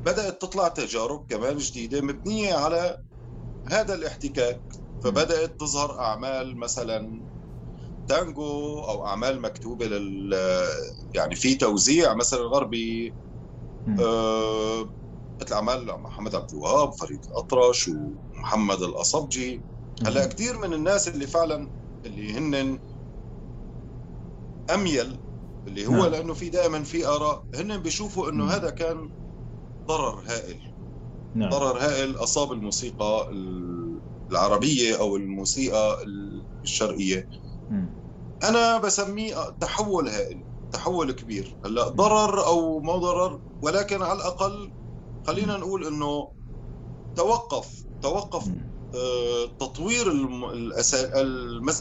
بدأت تطلع تجارب كمان جديدة مبنية على هذا الاحتكاك. فبدأت تظهر أعمال مثلا تانجو أو أعمال مكتوبة لل يعني في توزيع مثلا غربي. آه مثل أعمال محمد عبد الوهاب فريد الأطرش ومحمد الأصبجي. هلأ كثير من الناس اللي فعلا اللي هن أميل اللي هو نعم. لأنه في دائما في آراء هن بيشوفوا إنه هذا كان ضرر هائل. نعم. ضرر هائل أصاب الموسيقى العربية أو الموسيقى الشرقية. أنا بسميه تحول هائل تحول كبير. هلأ ضرر أو ما ضرر ولكن على الأقل خلينا نقول إنه توقف توقف آه، تطوير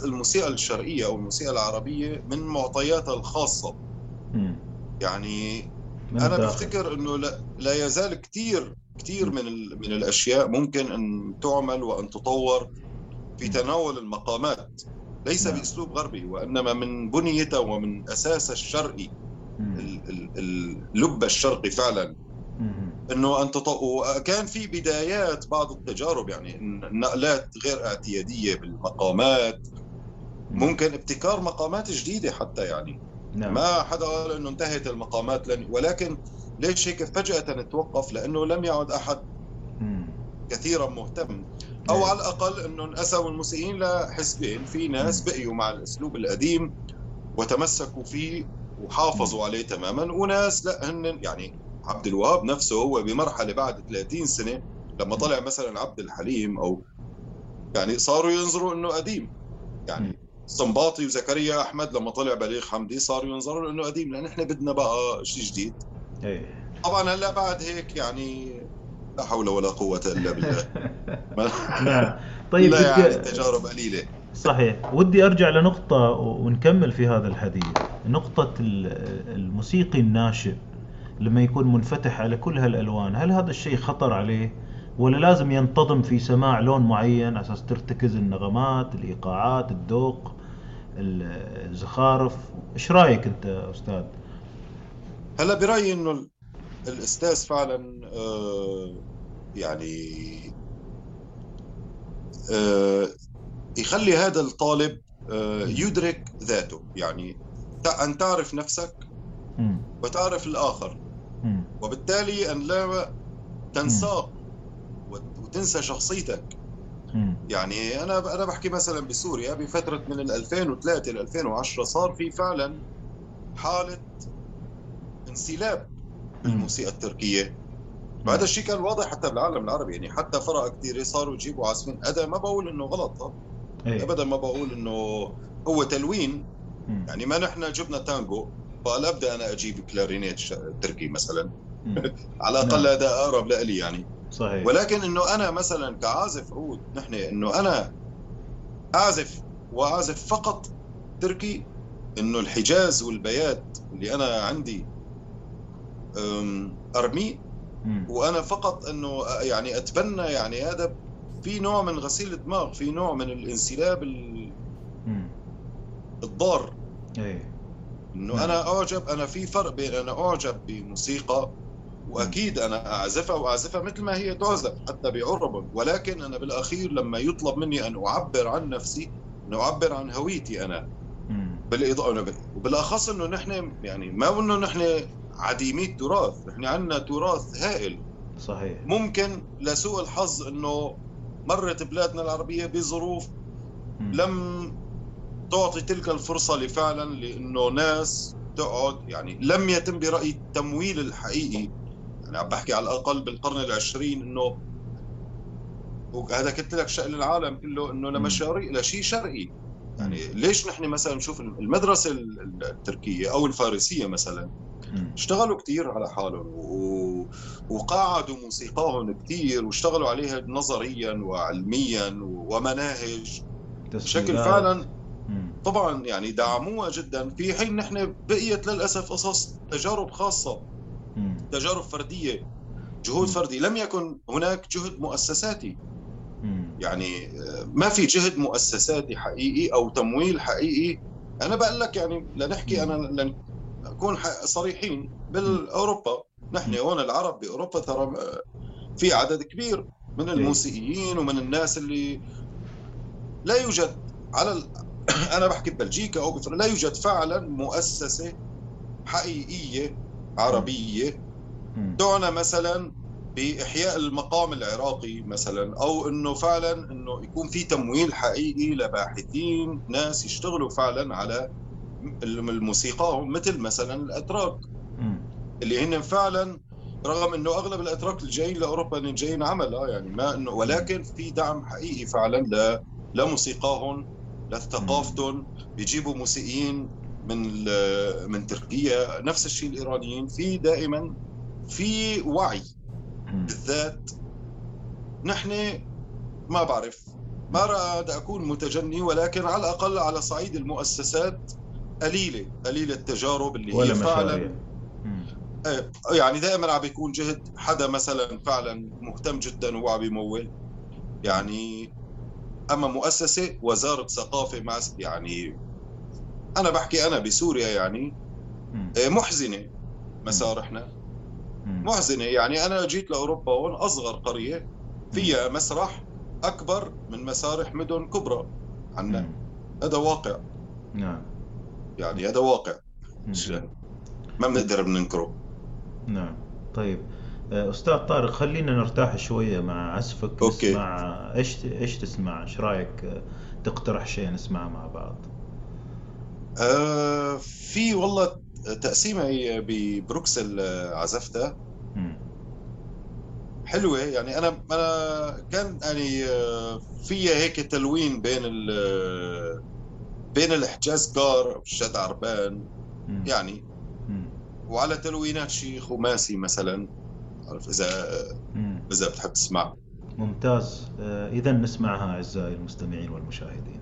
الموسيقى الشرقية أو الموسيقى العربية من معطياتها الخاصة. يعني أنا بفتكر إنه لا, لا يزال كثير كثير من من الأشياء ممكن أن تعمل وأن تطور في تناول المقامات. ليس نعم. بأسلوب غربي وإنما من بنيته ومن اساسه الشرقي اللب الشرقي فعلا. إنه أن كان في بدايات بعض التجارب يعني نقلات غير اعتيادية بالمقامات. ممكن ابتكار مقامات جديدة حتى يعني. نعم. ما حدا قال إنه انتهت المقامات لن ولكن ليش هيك فجأة توقف لأنه لم يعد أحد كثيرا مهتم. أو نعم. على الأقل إنه انقسموا الموسيقيين لحزبين. في ناس بقيوا مع الأسلوب القديم وتمسكوا فيه وحافظوا عليه تماما. وناس لا هن يعني عبد الوهاب نفسه هو بمرحلة بعد 30 سنة لما طلع مثلا عبد الحليم أو يعني صاروا ينظروا إنه قديم. يعني صنباطي وزكريا أحمد لما طلع بليغ حمدي صاروا ينظروا انه قديم لأن إحنا بدنا بقى شيء جديد. إيه. طبعا هلأ بعد هيك يعني لا حول ولا قوة إلا بالله. نعم. طيب لا يعني تجارب قليلة. صحيح. ودي أرجع لنقطة ونكمل في هذا الحديث. نقطة الموسيقي الناشئ لما يكون منفتح على كل هالألوان هل هذا الشيء خطر عليه؟ ولا لازم ينتظم في سماع لون معين أساس ترتكز النغمات الإيقاعات الذوق الزخارف. إيش رأيك أنت أستاذ؟ هلا برأيي إنه الأستاذ فعلا آه يعني آه يخلي هذا الطالب آه يدرك ذاته. يعني أن تعرف نفسك وتعرف الآخر. وبالتالي أن لا تنساق وتنسى شخصيتك. يعني أنا أنا بحكي مثلا بسوريا بفترة من 2003 ل 2010 صار في فعلا حالة انسلاب بالموسيقى التركية. وهذا الشيء كان واضح حتى بالعالم العربي. يعني حتى فرق كثيره صاروا يجيبوا عازفين. هذا ما بقول إنه غلط أيه. ابدا ما بقول إنه هو تلوين. يعني ما نحن جبنا تانجو فلا أبدأ أنا أجيب كلارينيت تركي مثلا. على الأقل نعم. هذا أقرب لي يعني. صحيح. ولكن إنه أنا مثلا كعازف عود نحن إنه أنا اعزف واعزف فقط تركي إنه الحجاز والبيات اللي أنا عندي ارميه وأنا فقط إنه يعني أتبنى يعني هذا في نوع من غسيل الدماغ في نوع من الانسلاب الضار. إيه. إنه نعم. أنا أعجب أنا في فرق بين أنا أعجب بموسيقى وأكيد أنا اعزفها واعزفها مثل ما هي تعزف حتى بعرب. ولكن أنا بالأخير لما يطلب مني أن أعبر عن نفسي أن أعبر عن هويتي أنا. بالاضافه وبالأخص إنه نحن يعني ما إنه نحن عديمي التراث نحن عندنا تراث هائل. صحيح. ممكن لسوء الحظ إنه مرت بلادنا العربية بظروف لم تعطي تلك الفرصة لفعلا لإنه ناس تقعد يعني لم يتم برايي التمويل الحقيقي. يعني عم بحكي على الأقل بالقرن العشرين إنه وهذا قلت لك شأن العالم كله إنه لمشاريع لشيء شرقي يعني ليش نحن مثلا نشوف المدرسة التركية أو الفارسية مثلا اشتغلوا كثير على حالهم و... وقاعدوا موسيقاهم كثير واشتغلوا عليها نظريا وعلميا ومناهج. بشكل فعلا طبعا يعني دعموها جدا. في حين نحن بقيت للأسف قصص تجارب خاصة. تجارب فردية جهود. فردي لم يكن هناك جهد مؤسساتي. يعني آه، ما في جهد مؤسساتي حقيقي أو تمويل حقيقي أنا بقول لك يعني لنحكي. أنا لنكون صريحين بالأوروبا نحن. هون العرب بأوروبا ترى آه، في عدد كبير من إيه. الموسيقيين ومن الناس اللي لا يوجد على ال... أنا بحكي ببلجيكا أو بفر... لا يوجد فعلا مؤسسة حقيقية عربية. تعنى مثلا بإحياء المقام العراقي مثلا أو إنه فعلا إنه يكون في تمويل حقيقي لباحثين ناس يشتغلوا فعلا على الموسيقى مثل مثلا الأتراك. اللي هن فعلا رغم إنه أغلب الأتراك اللي جايين لاوروبا جايين عمل يعني ما إنه ولكن في دعم حقيقي فعلا لموسيقاهم لثقافتهم بيجيبوا موسيقيين من من تركيا نفس الشيء الإيرانيين في دائما في وعي. بالذات نحن ما بعرف ما رأى أكون متجني ولكن على الأقل على صعيد المؤسسات قليلة قليلة التجارب اللي هي فعلا. إيه، يعني دائما عم بيكون جهد حدا مثلا فعلا مهتم جدا وعم بيمول يعني أما مؤسسة وزارة ثقافة يعني أنا بحكي أنا بسوريا يعني. إيه، محزنة مسارحنا. محزنة يعني أنا جيت لأوروبا هون أصغر قرية فيها مسرح أكبر من مسارح مدن كبرى عنا. هذا واقع. نعم. يعني هذا واقع. ما بنقدر بننكره. نعم. طيب. آه، أستاذ طارق خلينا نرتاح شوية مع عزفك. okay. نسمع إيش إيش تسمع؟ إيش رأيك؟ آه، تقترح شيء نسمعه مع بعض؟ آه في والله تقسيمة هي ببروكسل عزفتها. حلوة يعني أنا أنا كان يعني آه، فيها هيك تلوين بين ال بين الحجاز كار والشد عربان. يعني. وعلى تلوينات شي خماسي مثلا عارف إذا. إذا بتحب تسمع ممتاز آه، إذا نسمعها أعزائي المستمعين والمشاهدين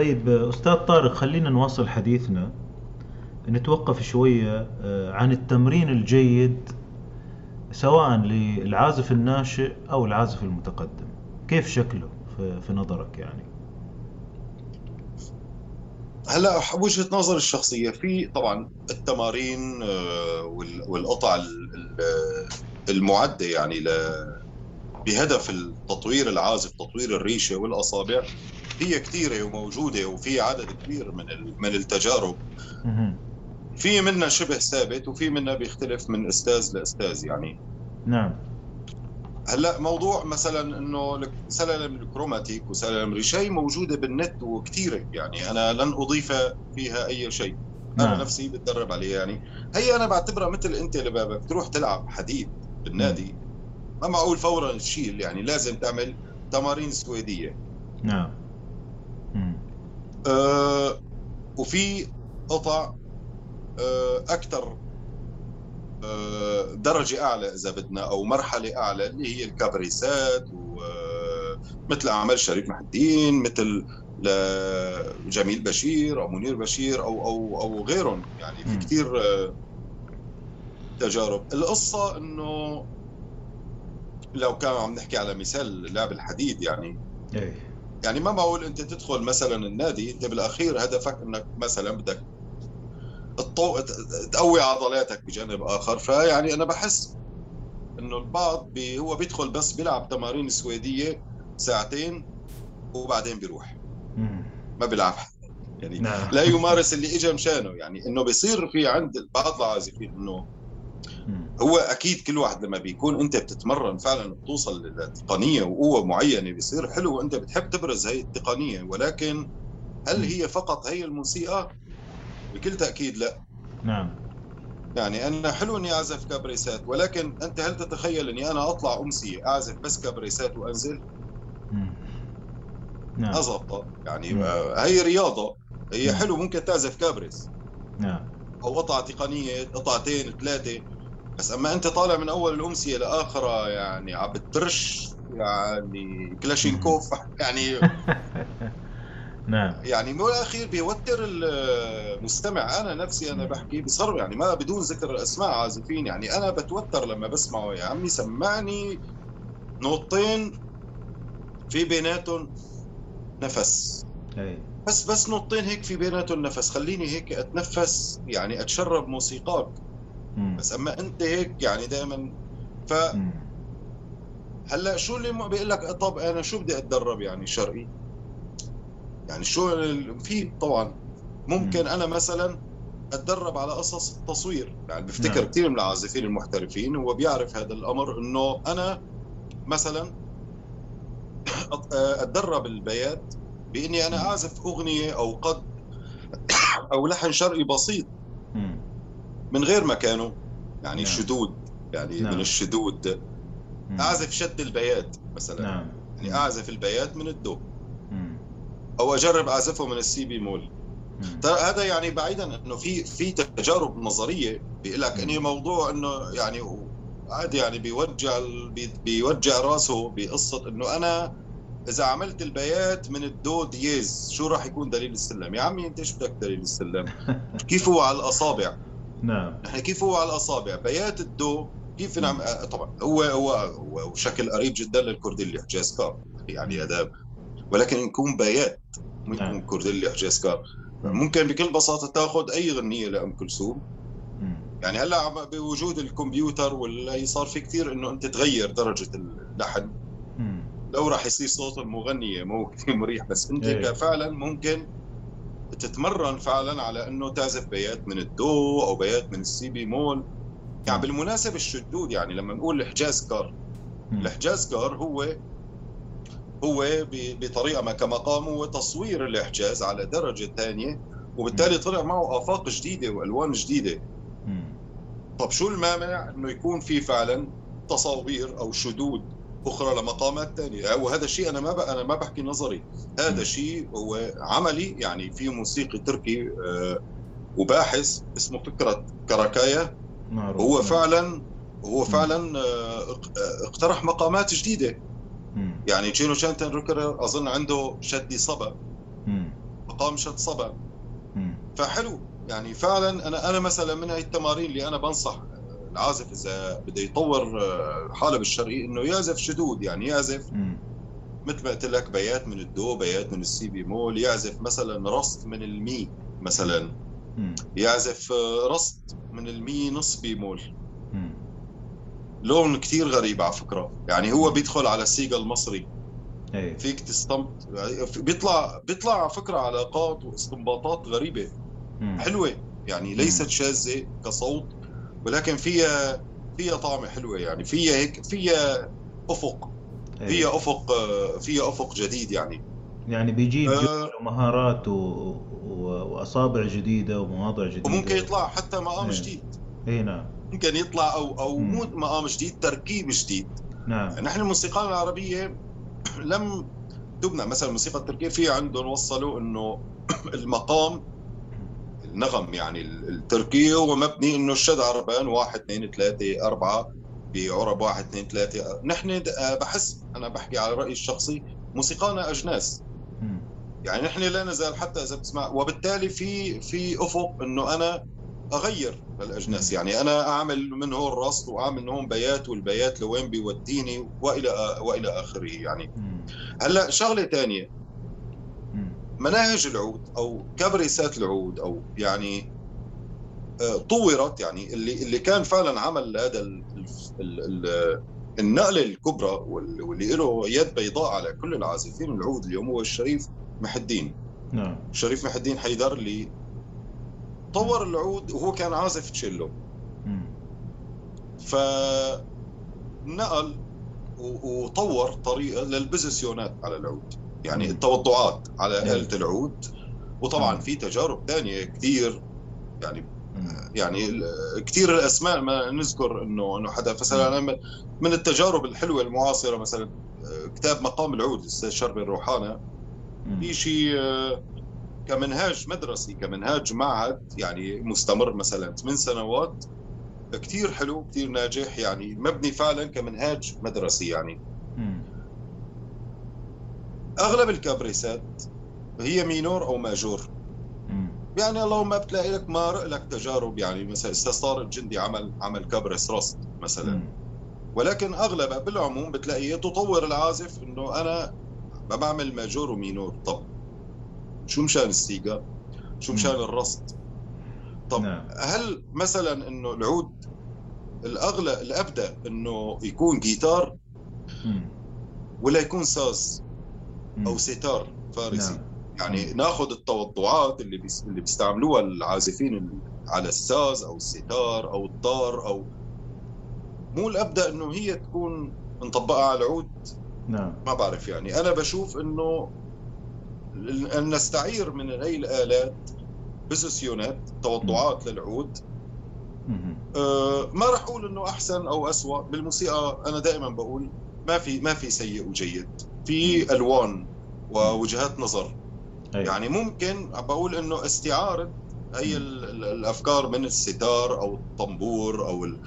طيب أستاذ طارق خلينا نواصل حديثنا. نتوقف شوية آه، عن التمرين الجيد سواء للعازف الناشئ أو العازف المتقدم. كيف شكله في نظرك يعني؟ هلا وجهة نظري الشخصية. في طبعا التمارين آه، والقطع المعدة يعني بهدف التطوير العازف تطوير الريشة والأصابع. هي كثيرة وموجودة وفي عدد كبير من من التجارب. في منها شبه ثابت وفي منها بيختلف من أستاذ لأستاذ يعني. نعم. هلأ موضوع مثلا إنه سلالم الكروماتيك وسلالم ريشي موجودة بالنت وكثيرة يعني. أنا لن أضيف فيها أي شيء. أنا نعم. نفسي بتدرب عليها يعني. هي أنا بعتبرها مثل أنت اللي بتروح تلعب حديد بالنادي. ما معقول فورا تشيل يعني. لازم تعمل تمارين سويدية. نعم. آه وفي قطع آه أكثر آه درجة أعلى إذا بدنا أو مرحلة أعلى اللي هي الكابريسات ومثل آه، أعمال شريف محي الدين مثل لجميل بشير أو منير بشير أو أو أو غيرهم. يعني في كثير آه، تجارب. القصة إنه لو كان عم نحكي على مثال لعب الحديد يعني. إيه. يعني ما معقول أنت تدخل مثلا النادي أنت بالأخير هدفك إنك مثلا بدك تقوي عضلاتك بجانب آخر. فيعني أنا بحس إنه البعض بي هو بيدخل بس بيلعب تمارين سويدية ساعتين وبعدين بيروح. ما بيلعب. يعني نعم. لا يمارس اللي اجى مشانه. يعني إنه بيصير في عند بعض العازفين إنه هو أكيد كل واحد لما بيكون أنت بتتمرن فعلا بتوصل لتقنية وقوة معينة بيصير حلو وأنت بتحب تبرز هي التقنية ولكن هل هي فقط هي الموسيقى؟ بكل تأكيد لا. نعم. يعني أنا حلو إني أعزف كابريسات ولكن أنت هل تتخيل إني أنا أطلع أمسية أعزف بس كابريسات وأنزل؟ نعم. ما يعني مم. هي رياضة هي حلو ممكن تعزف كابريس نعم. أو قطعه تقنية قطعتين ثلاثة. بس أما أنت طالع من أول الأمسية لاخرها يعني عم بترش يعني كلاشينكوف. يعني نعم. يعني بالاخير بيوتر المستمع. أنا نفسي أنا بحكي بصر يعني ما بدون ذكر اسماء عازفين. يعني أنا بتوتر لما بسمعه. يا عمي سمعني نوطين في بيناتهم نفس. أي. بس بس نوطين هيك في بيناتهم نفس. خليني هيك أتنفس يعني أتشرب موسيقاك. بس أما أنت هيك يعني دائما ف هلأ شو اللي بيقول لك طب أنا شو بدي أتدرب يعني شرقي؟ يعني شو في طبعا ممكن أنا مثلا أتدرب على قصص التصوير. يعني بفتكر نعم. كثير من العازفين المحترفين هو بيعرف هذا الأمر إنه أنا مثلا أتدرب البيات بإني أنا اعزف أغنية أو قد أو لحن شرقي بسيط من غير مكانه يعني نعم. شدود يعني نعم. من الشدود. اعزف شد البيات مثلا نعم. يعني اعزف البيات من الدو. أو أجرب اعزفه من السي بي مول ترى هذا يعني بعيدا إنه في في تجارب نظرية بيقول لك إنه موضوع إنه يعني عادي يعني بيوجع بيوجع راسه بقصة إنه أنا إذا عملت البيات من الدو دييز شو راح يكون دليل السلم؟ يا عمي أنت إيش بدك دليل السلم؟ كيف هو على الأصابع؟ نعم. نحن كيف هو على الأصابع؟ بيات الدو كيف نعم؟ طبعا هو هو هو شكل قريب جدا للكرديلي حجاز كار يعني اداب ولكن يكون بيات مو يكون نعم. كرديلي حجاز كار ممكن بكل بساطة تأخذ أي غنية لأم كلثوم. يعني هلأ بوجود الكمبيوتر واللي صار في كثير إنه أنت تغير درجة اللحن لو راح يصير صوت المغنيه مو كثير مريح بس أنت إيه. فعلا ممكن تتمرن فعلا على إنه تعزف بيات من الدو أو بيات من السي بيمول. يعني بالمناسبة الشدود يعني لما نقول الحجاز كار الحجاز كار هو هو بطريقة ما كمقام هو تصوير لحجاز على درجة ثانية وبالتالي طلع معه آفاق جديدة وألوان جديدة. طب شو المانع إنه يكون في فعلا تصاوير أو شدود أخرى لمقامات ثانية وهذا الشيء أنا ما أنا ما بحكي نظري. هذا شيء هو عملي يعني في موسيقي تركي آه، وباحث اسمه فكرة كراكايا هو فعلا هو فعلا آه، اقترح مقامات جديدة. يعني جينو شانتن روكر أظن عنده شدي صبا. مقام شد صبا. فحلو. يعني فعلا أنا أنا مثلا من هاي التمارين اللي أنا بنصح العازف إذا بده يطور آه، حالة بالشرقي إنه يعزف شدود يعني يعزف. مثل ما قلت لك بيات من الدو بيات من السي بيمول يعزف مثلا راست من المي مثلا. يعزف آه، راست من المي نص بيمول مم. لون كتير غريب على فكرة. يعني هو بيدخل على السيكا المصري إيه. فيك تستنبط بيطلع بيطلع على فكرة علاقات واستنباطات غريبة. مم. حلوة. يعني ليست شاذة كصوت. ولكن فيها فيها طعمة حلوة يعني فيها هيك فيها أفق إيه. فيها آه، فيها أفق جديد يعني يعني بيجيب. جهد ومهارات و... و... وأصابع جديدة ومواضع جديدة وممكن يطلع حتى مقام إيه. جديد اي نعم ممكن يطلع أو مم. مو مقام جديد تركيب جديد نعم نحن الموسيقى العربية لم تبنى مثلا الموسيقى التركية في عندهم وصلوا إنه المقام النغم يعني التركي هو مبني إنه الشد عربان واحد اثنين ثلاثة أربعة بعرب واحد اثنين ثلاثة نحن آه، بحس أنا بحكي على رأيي الشخصي موسيقانا أجناس. يعني نحن لا نزال حتى إذا بتسمع وبالتالي في في أفق إنه أنا أغير الأجناس يعني أنا أعمل من هون رصد وأعمل من هون بيات والبيات لوين بيوديني وإلى وإلى آخره يعني. هلأ شغلة ثانية. مناهج العود أو كبريسات العود أو يعني آه، طورت يعني اللي اللي كان فعلا عمل هذا ال- ال- ال- النقله الكبرى وال- واللي له يد بيضاء على كل العازفين العود اليوم هو الشريف محي الدين نعم. الشريف محي الدين حيدر اللي طور العود وهو كان عازف تشيلو. فنقل وطور طريقة للبوزيسيونات على العود. يعني مم. التوضعات على مم. آلة العود وطبعا مم. في تجارب ثانية كثير يعني مم. يعني كثير الأسماء ما نذكر انه إنه حدا مثلا أنا من- التجارب الحلوة المعاصرة مثلا آه، كتاب مقام العود الاستاذ شربي الروحانه. في شيء آه، كمنهاج مدرسي كمنهاج معهد يعني مستمر مثلا ثمان سنوات كثير حلو كثير ناجح يعني مبني فعلا كمنهاج مدرسي يعني. أغلب الكابريسات هي مينور أو ماجور. يعني اللهم بتلاقي لك مارق لك تجارب يعني مثلا أستاذ طارق الجندي عمل عمل كابريس راست مثلا. ولكن اغلبها بالعموم بتلاقيه تطور العازف إنه أنا بعمل ماجور ومينور طب شو مشان السيكا شو مشان. الراست طب نعم. هل مثلا إنه العود الأغلى الأبدى إنه يكون جيتار. ولا يكون ساز. أو ستار فارسي. نعم. يعني ناخذ التوضعات اللي بيس... اللي بيستعملوها العازفين ال- على الساز أو الستار أو الطار أو مو الأبدأ إنه هي تكون نطبقها على العود؟ نعم. ما بعرف يعني. أنا بشوف إنه ان نستعير من هي الآلات بوزيسيونات توضعات للعود. أه ما راح أقول إنه أحسن أو اسوء بالموسيقى أنا دائما بقول ما في ما في سيء وجيد. في ألوان ووجهات نظر. أي. يعني ممكن بقول إنه استعارة هي ال- ال- الأفكار من الستار أو الطنبور أو ال...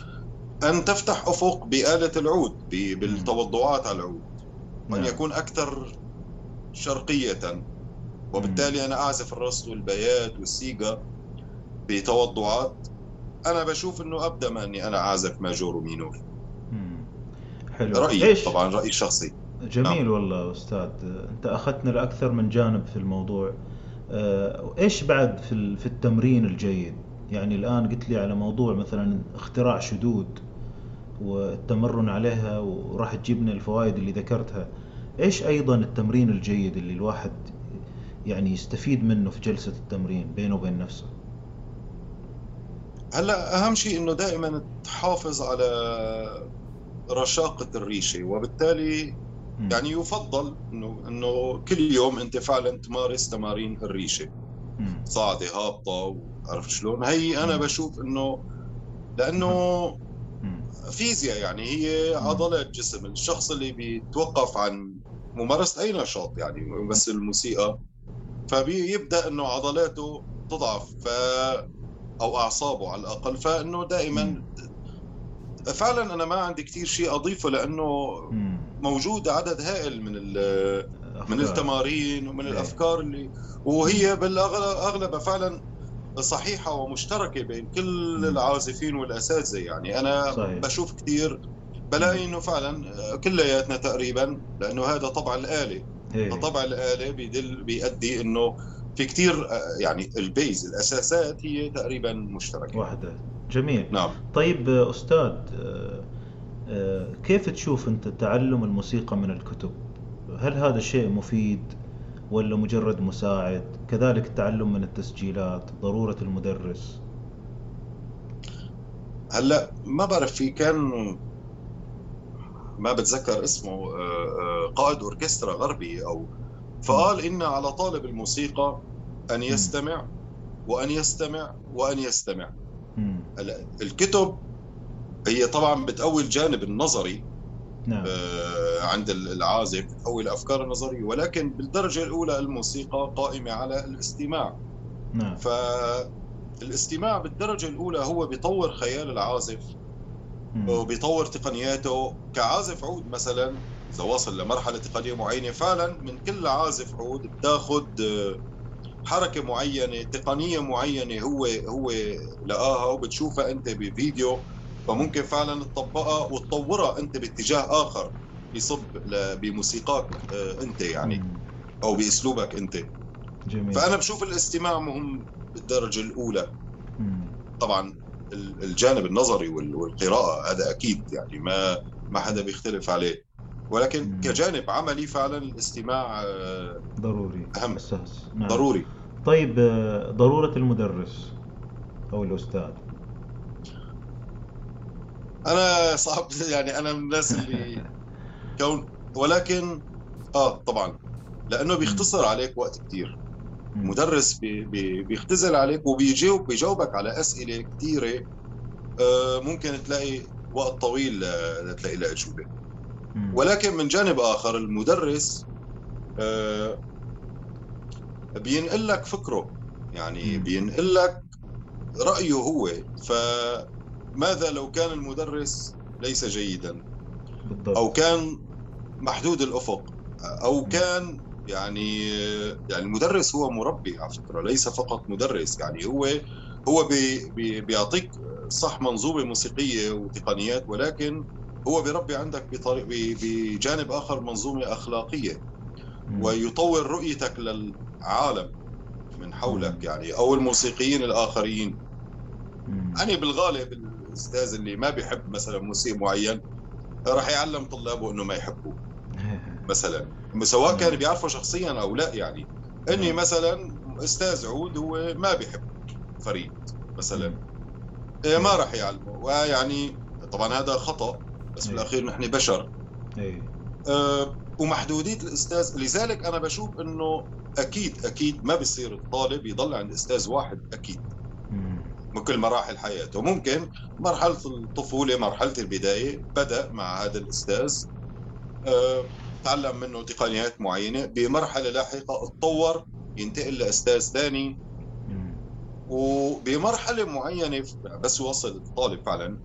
أن تفتح أفق بآلة العود ب- بالتوضعات على العود. وان نعم. يكون أكثر شرقية. وبالتالي أنا أعزف الرصد والبيات والسيجا بتوضعات. أنا بشوف إنه ابدا ما أني أنا أعزف ماجور ومينور. حلو. رأيي إيش؟ طبعا رأيي الشخصي. جميل والله أستاذ. أنت أخذتنا لأكثر من جانب في الموضوع. آه، إيش بعد في في التمرين الجيد؟ يعني الآن قلت لي على موضوع مثلا اختراع شدود والتمرن عليها وراح تجيب لنا الفوائد اللي ذكرتها. إيش أيضا التمرين الجيد اللي الواحد يعني يستفيد منه في جلسة التمرين بينه وبين نفسه؟ هلا أهم شيء إنه دائما تحافظ على رشاقة الريشة وبالتالي. يعني يفضل انه إنه كل يوم أنت فعلا تمارس تمارين الريشة. صاعده هابطة وعرفت شلون هي أنا. بشوف انه لأنه. فيزياء يعني هي. عضلات جسم الشخص اللي بيتوقف عن ممارسة أي نشاط يعني بس الموسيقى فبيبدأ إنه عضلاته تضعف ف أو أعصابه على الأقل فإنه دائما فعلا أنا ما عندي كثير شيء أضيفه لأنه. موجود عدد هائل من من التمارين ومن إيه. الأفكار اللي وهي بالاغلب فعلا صحيحة ومشتركة بين كل العازفين والأساتذة يعني أنا صحيح. بشوف كثير بلاقي إنه فعلا كلياتنا تقريبا لأنه هذا طبع الآلة إيه. طبع الآلة بيدل بيؤدي إنه في كثير يعني البيز الأساسات هي تقريبا مشتركة واحدة جميل. نعم. طيب أستاذ كيف تشوف أنت تعلم الموسيقى من الكتب؟ هل هذا شيء مفيد ولا مجرد مساعد؟ كذلك التعلم من التسجيلات ضرورة المدرس. هلا ما بعرف في كان ما بتذكر اسمه آه، آه، قائد أوركسترا غربي أو فقال إن على طالب الموسيقى أن يستمع وأن يستمع وأن يستمع. هلا الكتب هي طبعا بتقوي الجانب النظري نعم. آه عند العازف بتقوي الأفكار النظرية ولكن بالدرجة الأولى الموسيقى قائمة على الاستماع نعم. فالاستماع بالدرجة الأولى هو بيطور خيال العازف وبيطور تقنياته كعازف عود مثلا إذا وصل لمرحلة تقنية معينة فعلا من كل عازف عود بتاخذ آه، حركة معينة تقنية معينة هو هو لقاها وبتشوفها أنت بفيديو فممكن فعلا تطبقها وتطورها أنت باتجاه آخر يصب بموسيقاك آه، أنت يعني أو بأسلوبك أنت. جميل. فأنا بشوف الاستماع مهم بالدرجة الأولى. طبعا الجانب النظري والقراءة هذا أكيد يعني ما ما حدا بيختلف عليه. ولكن. كجانب عملي فعلا الاستماع آه، ضروري أهم. أساس. نعم. ضروري. طيب آه، ضرورة المدرس أو الأستاذ؟ أنا صعب يعني أنا من الناس اللي كون ولكن آه طبعا. لأنه بيختصر عليك وقت كثير مدرس بي بي بيختزل عليك وبيجاوب بيجاوبك على أسئلة كثيره آه ممكن تلاقي وقت طويل لتلاقي لها أجوبة. ولكن من جانب آخر المدرس آه بينقل لك فكره. يعني بينقل لك رأيه هو. ف ماذا لو كان المدرس ليس جيدا؟ بالضبط. أو كان محدود الأفق. أو كان يعني يعني المدرس هو مربي على فكرة ليس فقط مدرس. يعني هو هو بي بي بيعطيك صح منظومة موسيقية وتقنيات ولكن هو بيربي عندك بطريق بجانب آخر منظومة أخلاقية. ويطور رؤيتك للعالم من حولك يعني أو الموسيقيين الآخرين. يعني بالغالب الأستاذ اللي ما بيحب مثلا موسيقى معين راح يعلم طلابه إنه ما يحبوا مثلا سواء كان بيعرفه شخصيا أو لا يعني. إني مثلا أستاذ عود هو ما بيحب فريد مثلا. إيه ما راح يعلمه. ويعني طبعا هذا خطأ. بس بالأخير نحن بشر. أه ومحدودية الأستاذ لذلك أنا بشوف إنه أكيد أكيد ما بيصير الطالب يضل عند أستاذ واحد أكيد. بكل مراحل حياته. ممكن مرحلة الطفولة مرحلة البداية بدأ مع هذا الأستاذ. أه تعلم منه تقنيات معينة. بمرحلة لاحقة اتطور ينتقل لأستاذ ثاني. وبمرحلة معينة بس وصل الطالب فعلا.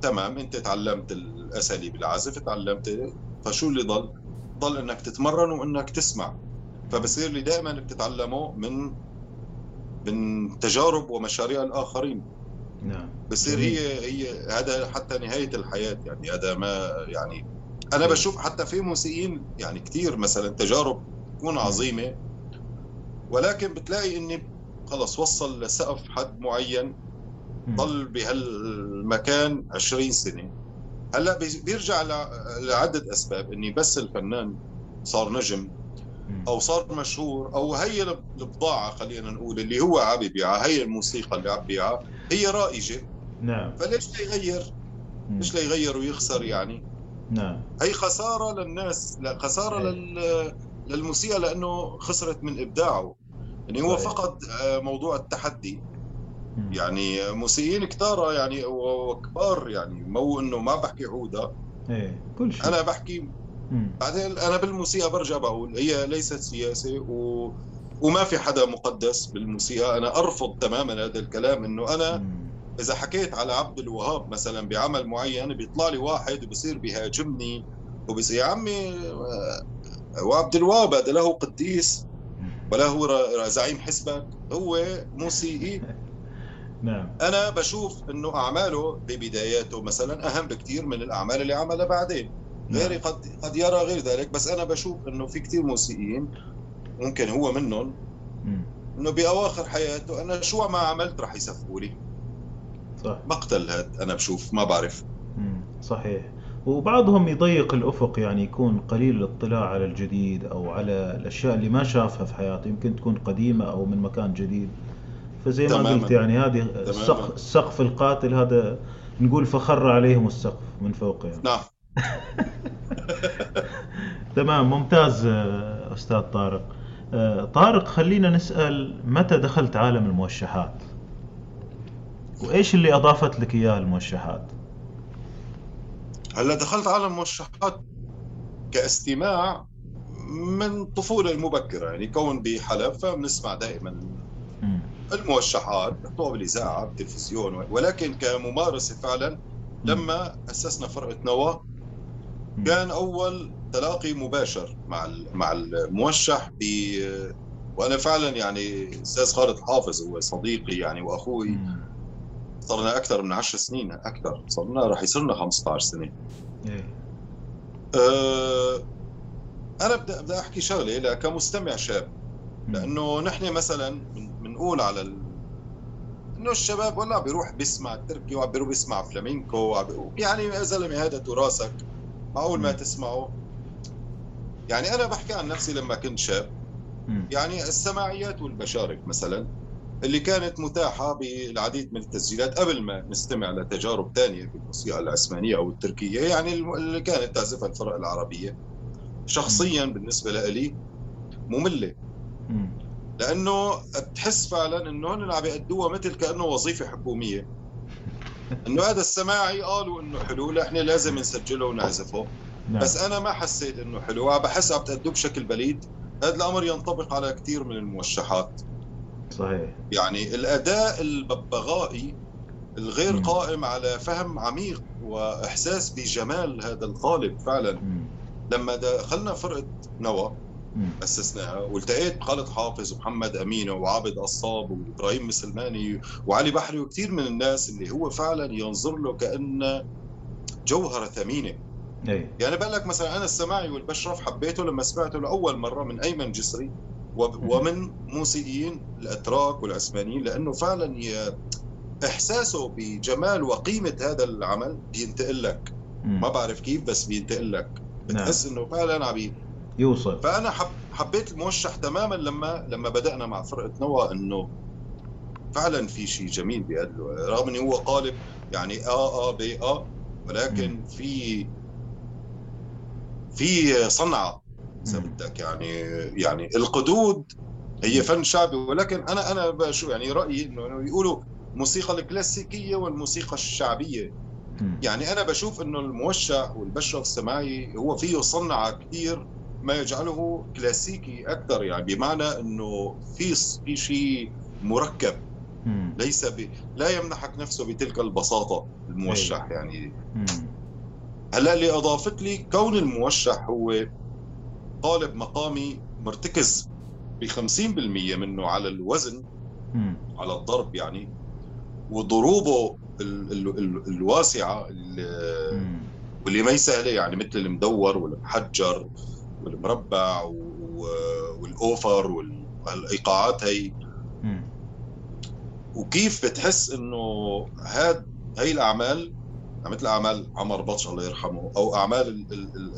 تمام انت تعلمت الأساليب العزف تعلمت فشو اللي ضل؟ ضل إنك تتمرن وإنك تسمع. فبصير اللي دائما بتتعلمه من من تجارب ومشاريع الآخرين. نعم. بصير هي هي هذا حتى نهاية الحياة يعني هذا ما يعني أنا بشوف حتى في موسيقيين يعني كثير مثلا تجارب تكون عظيمة ولكن بتلاقي إني خلص وصل لسقف حد معين ضل بهالمكان 20 سنة. هلأ بيرجع لعدة أسباب. إني بس الفنان صار نجم أو صار مشهور أو هي البضاعة خلينا نقول اللي هو عم يبيعها هي الموسيقى اللي عم يبيعها هي رائجة. نعم. فليش ليغير؟ ليش ليغير ويخسر يعني؟ نعم. هي خسارة للناس لا خسارة إيه. لل للموسيقى لأنه خسرت من إبداعه. يعني هو فقد آه، موضوع التحدي. يعني موسيقيين كثار يعني وكبار يعني مو إنه ما بحكي عودة. إيه كل شيء. أنا بحكي بعدين أنا بالموسيقى برجع بقول هي ليست سياسة و... وما في حدا مقدس بالموسيقى. أنا أرفض تماما هذا الكلام إنه أنا إذا حكيت على عبد الوهاب مثلا بعمل معين بيطلع لي واحد وبصير بيهاجمني وبصير يا عمي وعبد الوهاب هذا له قديس ولا هو زعيم حزبك هو موسيقي. نعم. أنا بشوف إنه أعماله ببداياته مثلا أهم بكثير من الأعمال اللي عملها بعدين. نعم. غيري قد قد يرى غير ذلك بس أنا بشوف إنه في كثير موسيقيين ممكن هو منهم إنه بأواخر حياته أنا شو ما عملت رح يسفوا لي. صح. مقتل هذا أنا بشوف ما بعرف. صحيح. وبعضهم يضيق الأفق يعني يكون قليل الاطلاع على الجديد أو على الأشياء اللي ما شافها في حياته يمكن تكون قديمة أو من مكان جديد. فزي ما. قلت يعني هذه السقف, السقف القاتل هذا نقول فخر عليهم السقف من فوق يعني. نعم. تمام ممتاز أستاذ طارق. آه، طارق خلينا نسأل متى دخلت عالم الموشحات؟ وإيش اللي أضافت لك إياه الموشحات؟ هلا دخلت عالم الموشحات كاستماع من الطفولة المبكرة يعني كون بحلب فبنسمع دائما الموشحات بحطوها بالإذاعة بالتلفزيون ولكن كممارسة فعلا لما أسسنا فرقة نوى كان أول تلاقي مباشر مع مع الموشح ب وأنا فعلا يعني أستاذ خالد حافظ هو صديقي يعني وأخوي. صرنا أكثر من 10 سنين أكثر. صرنا راح يصيرنا 15 سنة. إيه. أه أنا بدي بدي أحكي شغلة كمستمع شاب. لأنه نحن مثلا بنقول على ال... إنه الشباب ولا بيروح بيسمع تركي وعم بيروح بيسمع فلامينكو يعني يا زلمة هذا تراثك معقول ما تسمعه؟ يعني أنا بحكي عن نفسي لما كنت شاب. يعني السماعيات والبشارك مثلا اللي كانت متاحة بالعديد من التسجيلات قبل ما نستمع لتجارب ثانية بالموسيقى العثمانية أو التركية يعني اللي كانت تعزفها الفرق العربية. شخصيا بالنسبة لي مملة. لأنه بتحس فعلا أنه هن عم يأدوها مثل كأنه وظيفة حكومية إنه هذا السماعي قالوا إنه حلو إحنا لازم نسجله ونعزفه نعم. بس أنا ما حسيت إنه حلو بحس عم تأدوه بشكل بليد هذا الأمر ينطبق على كثير من الموشحات صحيح يعني الأداء الببغائي الغير مم. قائم على فهم عميق وإحساس بجمال هذا القالب فعلا مم. لما دخلنا فرقة نوى أسسناها. والتقيت بخالد حافظ ومحمد أمينة وعابد قصاب وإبراهيم مسلماني وعلي بحري وكثير من الناس اللي هو فعلا ينظر له كانه جوهرة ثمينة. أي. يعني بقول لك مثلا أنا السماعي والبشرف حبيته لما سمعته لأول مرة من أيمن جسري ومن موسيقيين الأتراك والعثمانيين لأنه فعلا إحساسه بجمال وقيمة هذا العمل بينتقل لك. ما بعرف كيف بس بينتقل لك. بتحس نعم. إنه فعلا عم يوصل. فأنا حب حبيت الموشح تماما لما لما بدأنا مع فرقة نوى إنه فعلا في شيء جميل بيقدله رغم انه هو قالب يعني آه آه بي آه ولكن في في صنعة إذا بدك. يعني يعني القدود هي فن شعبي. ولكن أنا أنا بشو يعني رأيي إنه يقولوا الموسيقى الكلاسيكية والموسيقى الشعبية. يعني أنا بشوف إنه الموشح والبشرف السماعي هو فيه صنعة كثير ما يجعله كلاسيكي أكثر يعني بمعنى إنه في في شيء مركب. ليس ب... لا يمنحك نفسه بتلك البساطة الموشح يعني. هلأ اللي اضافت لي كون الموشح هو قالب مقامي مرتكز ب 50% منه على الوزن على الضرب يعني وضروبه ال ال ال الواسعة واللي ما يسهله يعني مثل المدور والمحجر. والمربع والأوفر والإيقاعات هي وكيف بتحس إنه هاد هي الأعمال مثل أعمال عمر بطش الله يرحمه أو أعمال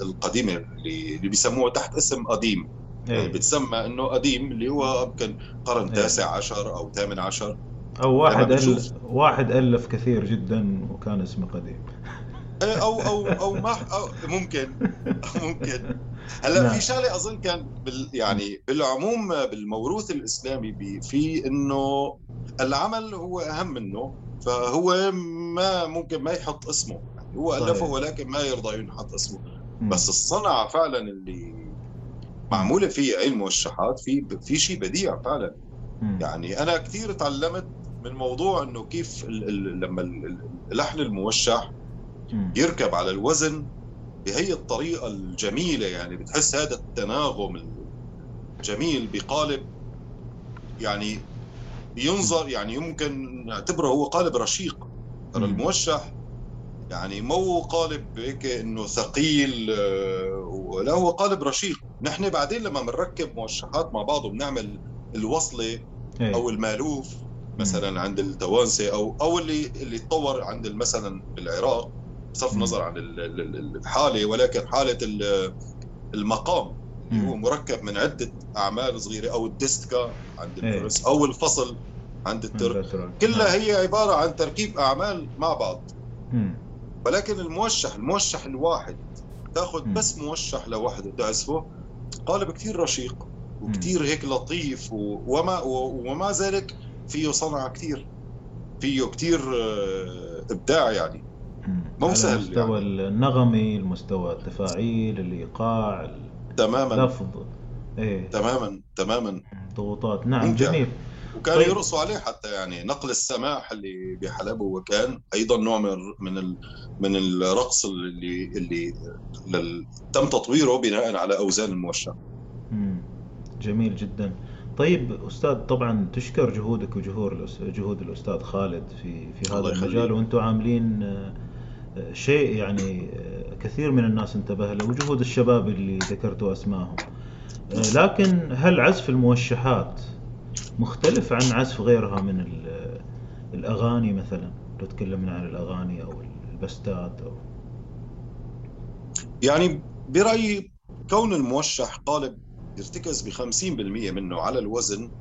القديمة اللي بيسموها تحت اسم قديم. إيه. يعني بتسمى إنه قديم اللي هو يمكن قرن إيه. تاسع عشر أو ثامن عشر. أو واحد ألف واحد ألف كثير جدا وكان اسمه قديم. إيه، أو أو أو ما أو ممكن ممكن. هلا نعم. في شغلة أظن كان بال يعني بالعموم بالموروث الإسلامي في إنه العمل هو أهم منه فهو ما ممكن ما يحط اسمه. يعني هو ألفه ولكن ما يرضى ينحط اسمه. بس الصنعة فعلا اللي معمولة فيه علم موشحات في في شيء بديع فعلا. يعني أنا كثير تعلمت من موضوع إنه كيف ال ال لما اللحن الموشح يركب على الوزن بهي الطريقة الجميلة يعني بتحس هذا التناغم الجميل بقالب يعني بينظر يعني يمكن نعتبره هو قالب رشيق. ترى الموشح يعني مو قالب هيك إنه ثقيل آه، ولا هو قالب رشيق. نحن بعدين لما بنركب موشحات مع بعض وبنعمل الوصلة إيه. أو المألوف مثلا عند التوانسة أو أو اللي اللي تطور عند مثلا بالعراق بصرف النظر عن الحالة ولكن حالة المقام اللي هو مركب من عدة أعمال صغيرة أو الديستكا عند إيه. الفرس أو الفصل عند الترك. كلها نعم. هي عبارة عن تركيب أعمال مع بعض. ولكن الموشح الموشح الواحد تأخذ بس موشح لوحده تعزفه قالب كثير رشيق وكثير هيك لطيف وما وما ذلك فيه صنعة كثير فيه كثير آه، إبداع يعني. مو سهل المستوى يعني. النغمي المستوى التفاعيل الإيقاع تماما. اللفظ. إيه. تماما تماما. ضغوطات. نعم جميل. وكانوا طيب. يرقصوا عليه حتى يعني نقل السماح اللي بحلب هو كان أيضا نوع من من من الرقص اللي اللي تم تطويره بناء على أوزان الموشح. جميل جدا. طيب أستاذ طبعا تشكر جهودك وجهود جهود الأستاذ خالد في في هذا المجال وأنتم عاملين آه، شيء يعني آه، كثير من الناس انتبه له وجهود الشباب اللي ذكرتوا أسمائهم. آه، لكن هل عزف الموشحات مختلف عن عزف غيرها من الأغاني مثلا لو تكلمنا عن الأغاني أو البستات أو يعني برأيي كون الموشح قالب يرتكز ب 50% منه على الوزن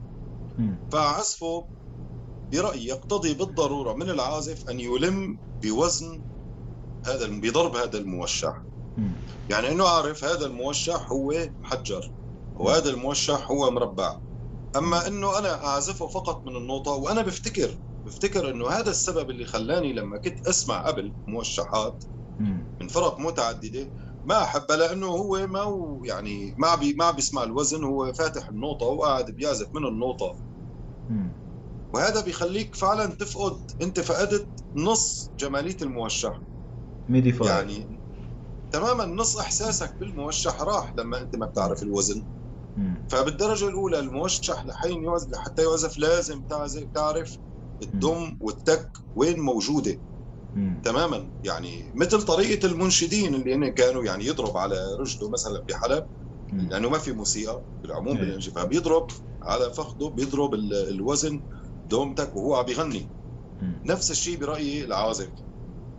فعزفه برأيي يقتضي بالضرورة من العازف أن يلم بوزن هذا بضرب هذا الموشح. يعني أنه عارف هذا الموشح هو محجر وهذا الموشح هو مربع. أما إنه أنا أعزفه فقط من النوطة وأنا بفتكر بفتكر إنه هذا السبب اللي خلاني لما كنت أسمع قبل موشحات من فرق متعددة ما احبها لأنه هو ما يعني ما بي ما بيسمع الوزن هو فاتح النوطة وقاعد بيعزف من النوطة. وهذا بيخليك فعلا تفقد أنت فقدت نص جمالية الموشح. ميدي يعني تماما نص إحساسك بالموشح راح لما أنت ما بتعرف الوزن. فبالدرجة الأولى الموشح لحين يعزف لحتى يعزف لازم تعرف الدم والتك وين موجودة. تماما. يعني مثل طريقة المنشدين اللي هن كانوا يعني يضرب على رجله مثلا بحلب. لأنه ما في موسيقى بالعموم بالانجي فبيضرب على فخذه بيضرب الوزن دومتك وهو عم بيغني نفس الشيء برأيي العازف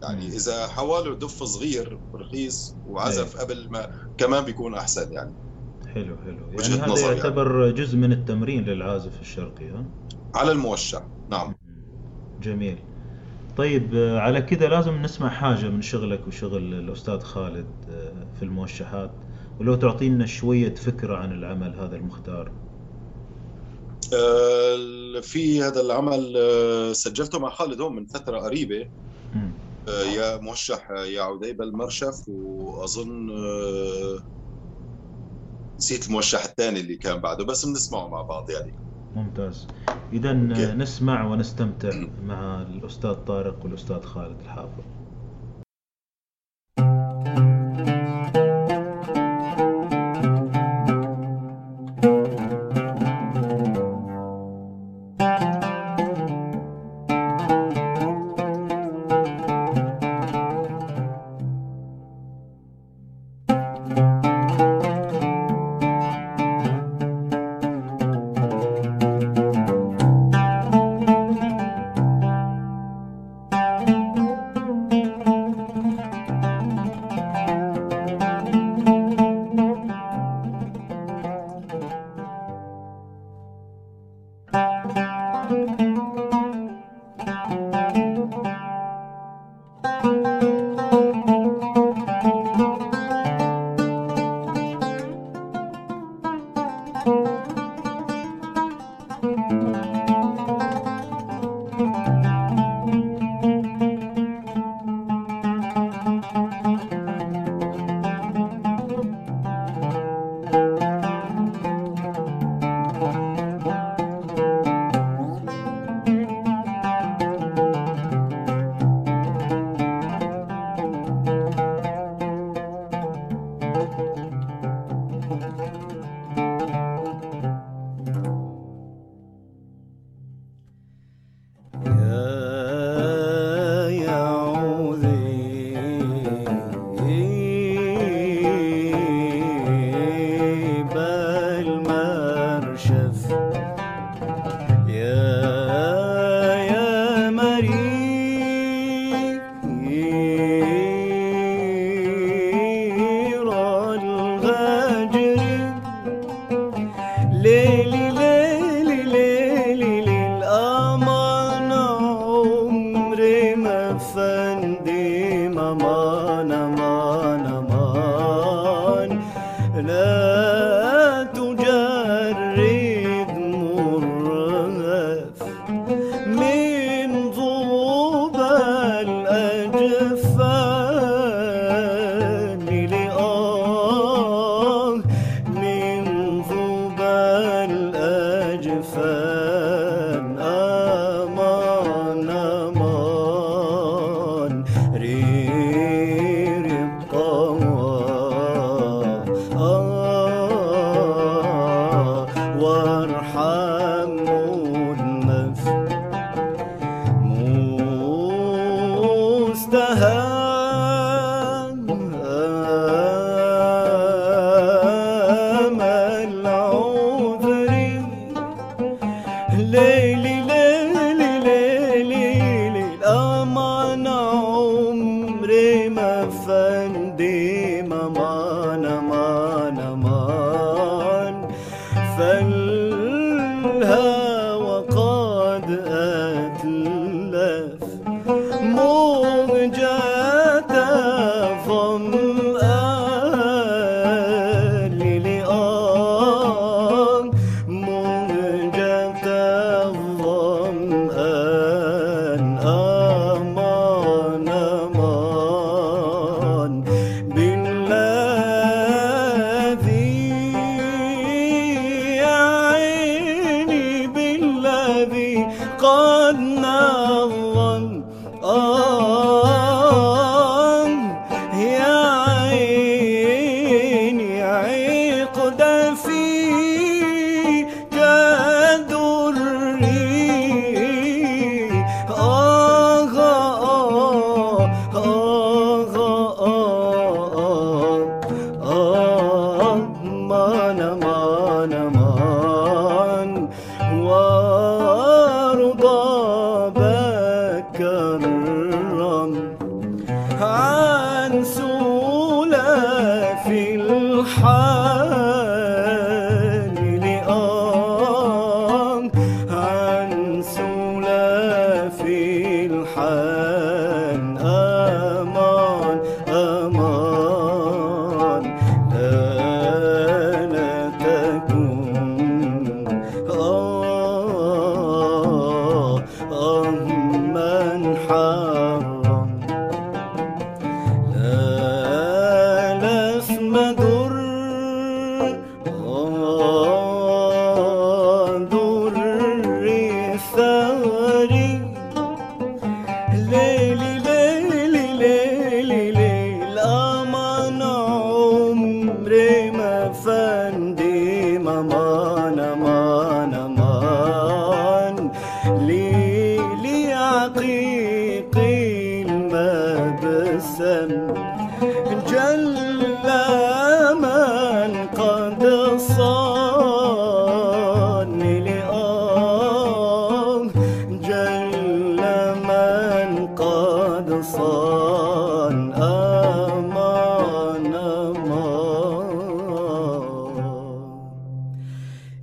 يعني. إذا حواله دف صغير رخيص وعزف إيه. قبل ما كمان بيكون أحسن يعني حلو حلو يعني هذا يعني. يعتبر يعني. جزء من التمرين للعازف الشرقي ها؟ على الموشع نعم جميل طيب على كذا لازم نسمع حاجة من شغلك وشغل الأستاذ خالد آه، في الموشحات ولو تعطينا شوية فكرة عن العمل هذا المختار آه، في هذا العمل آه، سجلته مع خالد هون من فترة قريبة يا موشح يا عديبة المرشف وأظن نسيت الموشح الثاني اللي كان بعده بس بنسمعه مع بعض يعني. ممتاز. اذا نسمع ونستمتع مع الأستاذ طارق والأستاذ خالد الحافظ.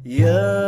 لا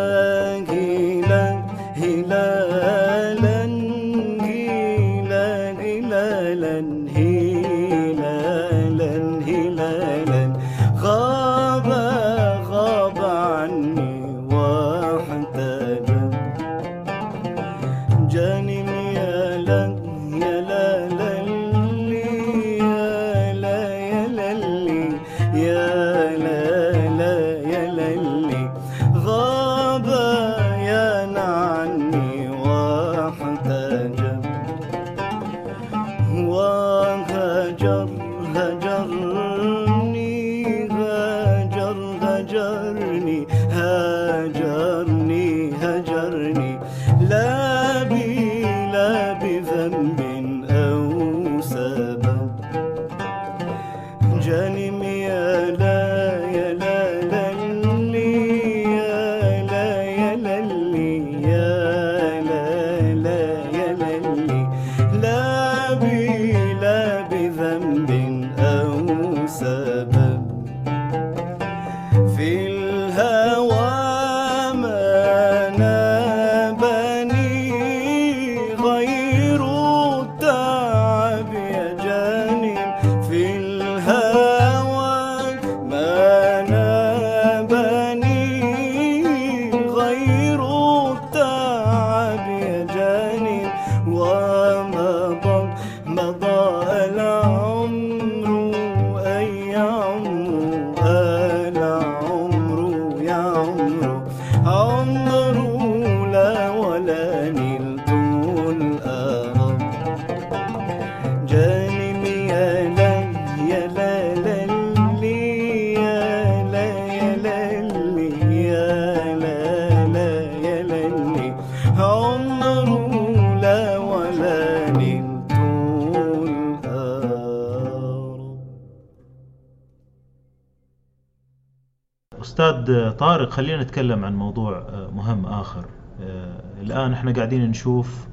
خلينا نتكلم عن موضوع آه، مهم آخر. آه، الآن إحنا قاعدين نشوف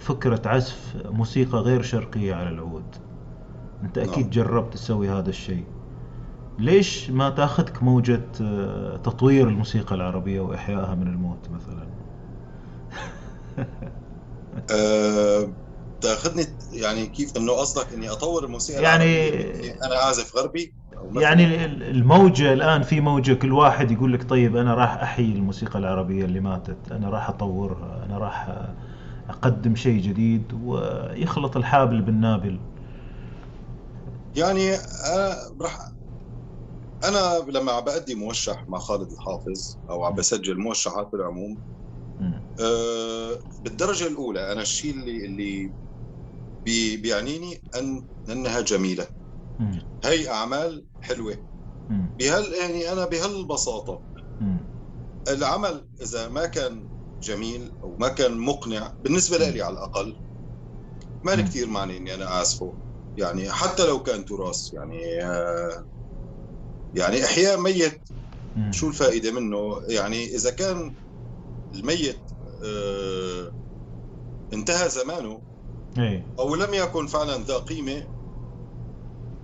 فكرة عزف موسيقى غير شرقية على العود. أنت نعم. أكيد جربت تسوي هذا الشيء. ليش ما تأخذك موجة آه، تطوير الموسيقى العربية وإحيائها من الموت مثلا؟ أه تأخذني يعني كيف إنه قصدك إني أطور الموسيقى يعني- العربية إني أنا عازف غربي يعني ال- الموجة الآن في موجة كل واحد يقول لك طيب أنا راح أحيي الموسيقى العربية اللي ماتت أنا راح أطورها أنا راح أقدم شيء جديد ويخلط الحابل بالنابل يعني أنا رح أنا لما عم بأدي موشح مع خالد الحافظ أو عم بسجل موشحات بالعموم. أه بالدرجة الأولى أنا الشيء اللي اللي بي بيعنيني ان أنها جميلة. هي أعمال حلوة. بهال يعني أنا بهالبساطة. العمل إذا ما كان جميل أو ما كان مقنع بالنسبة لي على الأقل ما لي. كثير معني إني أنا أعزفه يعني حتى لو كان تراث يعني آه، يعني أحياء ميت. شو الفائدة منه يعني إذا كان الميت آه، انتهى زمانه إيه أو لم يكن فعلا ذا قيمة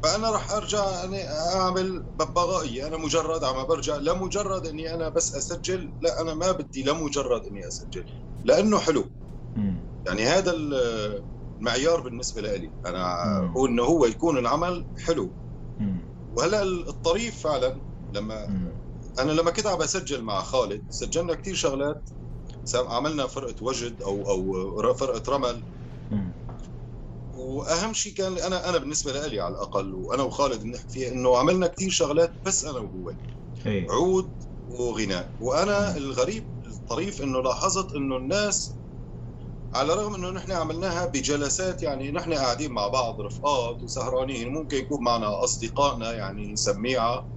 فأنا راح أرجع يعني أعمل ببغائية أنا مجرد عم برجع لمجرد أني أنا بس أسجل لا أنا ما بدي لمجرد أني أسجل لأنه حلو. يعني هذا ال- المعيار بالنسبة لي أنا. هو إنه هو يكون العمل حلو. وهلأ الطريف فعلا لما. أنا لما كنت عم بسجل مع خالد سجلنا كثير شغلات عملنا فرقة وجد أو أو فرقة رمل. وأهم شيء كان أنا أنا بالنسبة لي على الأقل وأنا وخالد بنحكي فيها إنه عملنا كثير شغلات بس أنا وهو. إيه. عود وغناء. وأنا الغريب الطريف إنه لاحظت إنه الناس على الرغم إنه نحن عملناها بجلسات يعني نحن قاعدين مع بعض رفقات وسهرانين ممكن يكون معنا أصدقائنا يعني سميعه.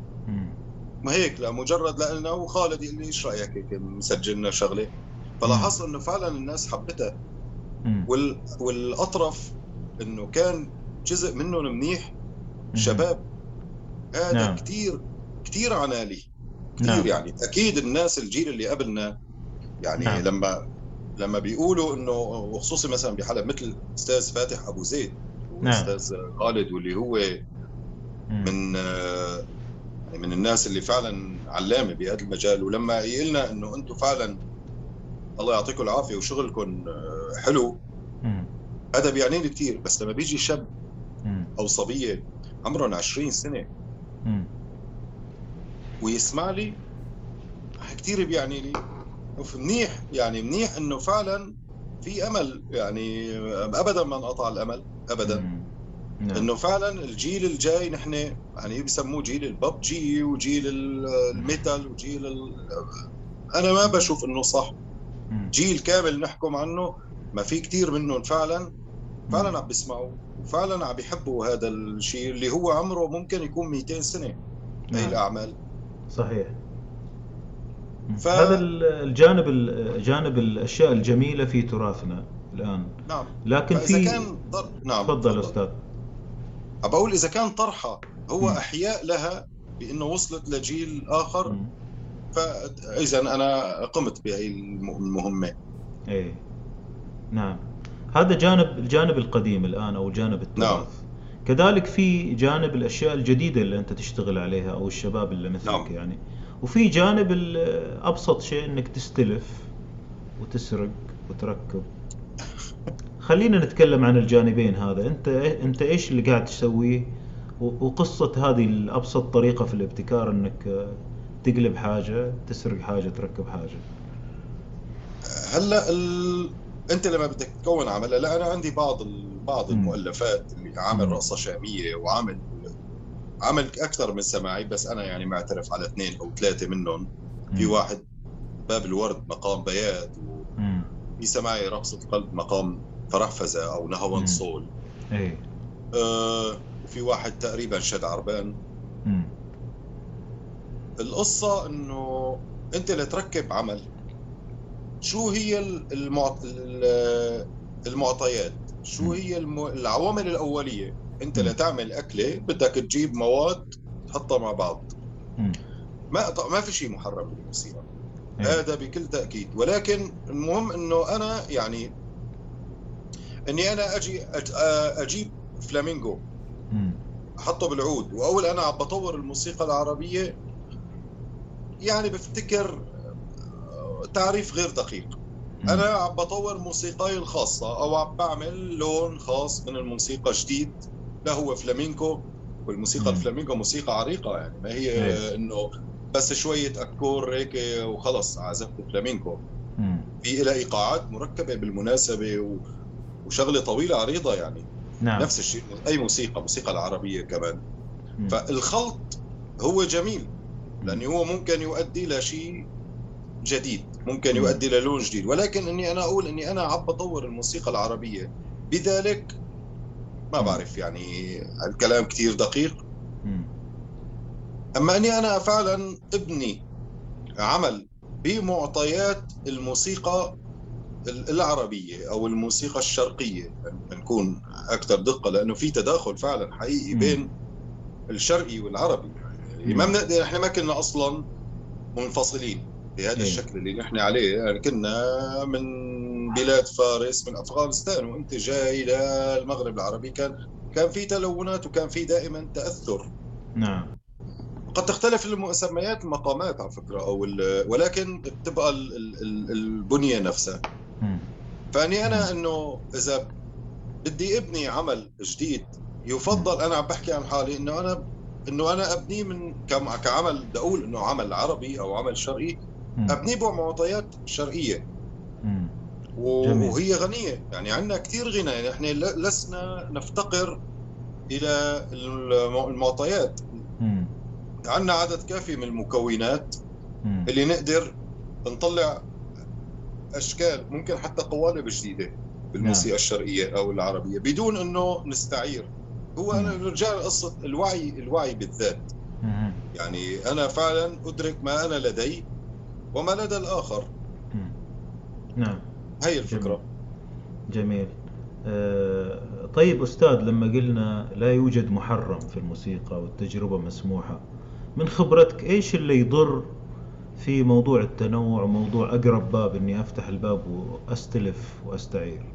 ما هيك لا مجرد لنا وخالد يقول لي إيش رأيك هيك مسجلنا شغلة؟ فلاحظت إنه فعلا الناس حبتها. وال... والأطرف إنه كان جزء منهم منيح. شباب هذا نعم. نعم. كثير كثير عنالي كثير نعم. يعني أكيد الناس الجيل اللي قبلنا يعني نعم. نعم. لما لما بيقولوا انه وخصوصي مثلا بحلب مثل أستاذ فاتح أبو زيد نعم. وأستاذ خالد واللي هو. من يعني من الناس اللي فعلا علامة بهذا المجال ولما يقلنا إنه أنتم فعلا الله يعطيكم العافية وشغلكم آه، حلو. هذا بيعني لي كثير بس لما بيجي شاب. أو صبية عمرهم 20 سنة. ويسمع لي كثير بيعني لي منيح يعني منيح إنه فعلا في أمل يعني ابدا ما انقطع الأمل ابدا. نعم. إنه فعلا الجيل الجاي نحن يعني بسموه جيل الببجي وجيل ال- الميتال وجيل ال... أنا ما بشوف إنه صح. جيل كامل نحكم عنه ما في كثير منهم فعلا فعلا عم بيسمعوا وفعلا عم بيحبوا هذا الشيء اللي هو عمره ممكن يكون 200 سنة هي نعم. الأعمال. صحيح. ف- هذا ال- الجانب ال- جانب الأشياء الجميلة في تراثنا الآن. نعم. لكن في كان طر... نعم تفضل أستاذ. بقول إذا كان طرحها هو مم. أحياء لها بأنه وصلت لجيل آخر مم. فاذا أنا قمت بهي الم- المهمة. إيه. نعم. هذا جانب الجانب القديم الآن أو جانب التراث نعم. كذلك في جانب الأشياء الجديدة اللي أنت تشتغل عليها أو الشباب اللي مثلك نعم. يعني. وفي جانب أبسط شيء إنك تستلف وتسرق وتركب. خلينا نتكلم عن الجانبين هذا. أنت أنت إيش اللي قاعد تسويه؟ وقصة هذه الأبسط طريقة في الابتكار إنك تقلب حاجة تسرق حاجة تركب حاجة. هلا ال... انت لما بدك تكون عمل لا أنا عندي بعض. بعض. المؤلفات اللي عامل. رقصه شامية وعامل عامل أكثر من سماعي بس أنا يعني معترف على اثنين أو ثلاثة منهم في. واحد باب الورد مقام بيات. وفي سماعي رقصة قلب مقام فرحفزة أو. نهوان صول إيه آه، وفي واحد تقريبا شد عربان مم. القصة إنه أنت لتركب عمل شو هي المعط... ال- المعطيات شو. هي. العوامل الأولية أنت. لتعمل أكلة بدك تجيب مواد تحطها مع بعض. ما ما في شيء محرم بالموسيقى. هذا بكل تأكيد ولكن المهم إنه أنا يعني إني أنا أجي. أجيب فلامينغو مم. أحطه بالعود وأول أنا عم بطور الموسيقى العربية يعني بفتكر تعريف غير دقيق. أنا عم بطور موسيقاي الخاصة أو عم بعمل لون خاص من الموسيقى جديد لا هو فلامينكو والموسيقى مم. الفلامينكو موسيقى عريقة يعني ما هي إيه. إنه بس شوية accord هيك وخلص عزفت فلامينكو. في لها إيقاعات مركبة بالمناسبة. وشغلة طويلة عريضة يعني نعم نفس الشيء أي موسيقى موسيقى العربية كمان مم. فالخلط هو جميل لأنه هو ممكن يؤدي لشيء جديد ممكن مم. يؤدي للون جديد ولكن إني أنا أقول إني أنا عم بطور الموسيقى العربية بذلك ما. بعرف يعني الكلام كتير دقيق. أما إني أنا فعلا ابني عمل بمعطيات الموسيقى ال- العربية أو الموسيقى الشرقية نكون أكثر دقة لأنه في تداخل فعلا حقيقي. بين الشرقي والعربي يعني ما. بنقدر إحنا ما كنا أصلا منفصلين بهذا إيه. الشكل اللي نحن عليه. يعني كنا من بلاد فارس من أفغانستان وانت جاي للمغرب العربي. كان كان في تلونات وكان في دائما تأثر. نعم. قد تختلف المسميات المقامات على فكرة أو ولكن بتبقى ال- ال- ال- البنية نفسها. فأني أنا إنه إذا بدي أبني عمل جديد يفضل أنا عم بحكي عن حالي إنه أنا إنه أنا ابنيه من كعمل بدي أقول إنه عمل عربي أو عمل شرقي. مم. و- جميل. وهي غنية يعني عندنا كثير غنى يعني إحنا لسنا نفتقر إلى الم- المعطيات. عندنا عدد كافي من المكونات. اللي نقدر نطلع أشكال ممكن حتى قوالب جديدة بالموسيقى الشرقيه أو العربية بدون إنه نستعير هو أنا مم. برجع لقصه الوعي الوعي بالذات. يعني أنا فعلا أدرك ما أنا لدي وما لدى الآخر. مم. نعم. هي الفكرة. جميل. آه، طيب أستاذ لما قلنا لا يوجد محرم في الموسيقى والتجربة مسموحة من خبرتك إيش اللي يضر في موضوع التنوع وموضوع أقرب باب إني أفتح الباب وأستلف وأستعير؟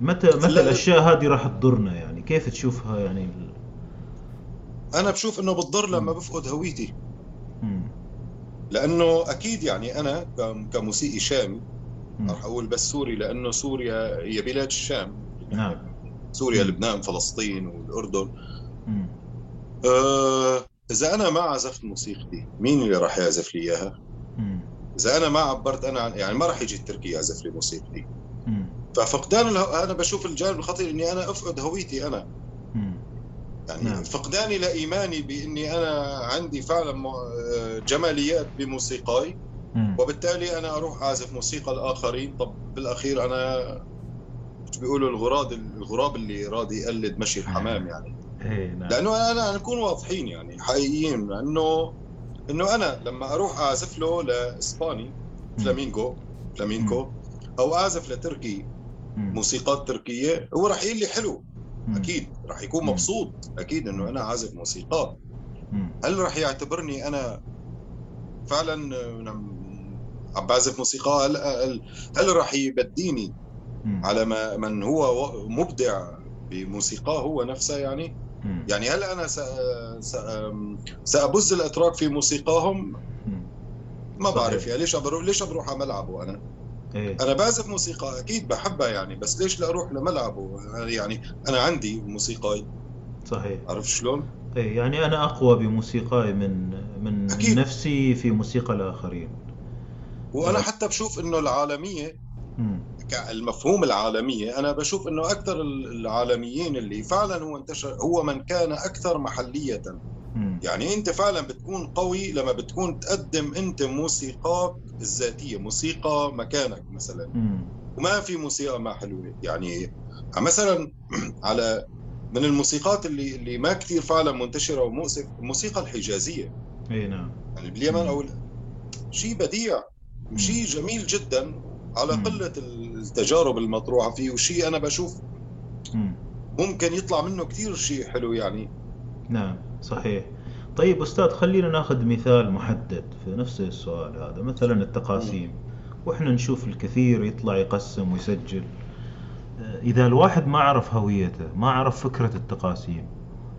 متى متى الأشياء هذه راح تضرنا يعني؟ كيف تشوفها يعني أنا بشوف إنه بتضر لما. بفقد هويتي. لأنه أكيد يعني أنا كم- كموسيقي شامي. راح أقول بس سوري لأنه سوريا هي بلاد الشام نعم سوريا. لبنان فلسطين والأردن. أه إذا أنا ما عزفت موسيقتي مين اللي راح يعزف لي إياها. إذا أنا ما عبرت أنا عن يعني ما راح يجي التركي يعزف لي موسيقتي. ففقدان. أنا بشوف الجانب الخطير إني أنا أفقد هويتي أنا. يعني نعم. نعم. فقداني لايماني بإني أنا عندي فعلا آه، جماليات بموسيقاي مم. وبالتالي أنا أروح أعزف موسيقى الآخرين طب بالأخير أنا بيقولوا الغراب الغراب اللي راضي يقلد مشي الحمام يعني إيه نعم لأنه أنا نكون واضحين يعني حقيقيين لأنه إنه أنا لما أروح أعزف له لإسباني فلامينكو فلامينكو أو أعزف لتركي. موسيقات تركية هو راح يقول لي حلو. أكيد راح يكون. مبسوط أكيد إنه أنا عازف موسيقات مم. هل راح يعتبرني أنا فعلا عم بعزف موسيقى هل, هل, هل راح يبديني. على ما من هو مبدع بموسيقاه هو نفسه يعني. يعني هل أنا سأبز الأتراك في موسيقاهم. ما. بعرف يعني ليش بروح ليش بروح على ملعبه أنا إيه أنا بعزف موسيقى أكيد بحبها يعني بس ليش لا أروح لملعبه يعني أنا عندي موسيقاي صحيح عرفت شلون إيه يعني أنا أقوى بموسيقاي من من أكيد. نفسي في موسيقى الآخرين وأنا آه. حتى بشوف إنه العالمية. المفهوم العالمية أنا بشوف أنه أكثر العالميين اللي فعلا هو انتشر هو من كان أكثر محلية مم. يعني أنت فعلا بتكون قوي لما بتكون تقدم أنت موسيقاك الذاتية موسيقى مكانك مثلا. وما في موسيقى ما حلوة. يعني مثلا على من الموسيقات اللي اللي ما كثير فعلا منتشرة ومؤسف الموسيقى الحجازية. إي نعم. يعني باليمن. أو شيء بديع وشيء جميل جدا على. قلة التجارب المطروحة فيه. وشيء أنا بشوف مم. ممكن يطلع منه كثير شيء حلو يعني. نعم. صحيح. طيب أستاذ خلينا ناخذ مثال محدد في نفس السؤال هذا مثلا التقاسيم. وإحنا نشوف الكثير يطلع يقسم ويسجل. إذا الواحد ما عرف هويته ما عرف فكرة التقاسيم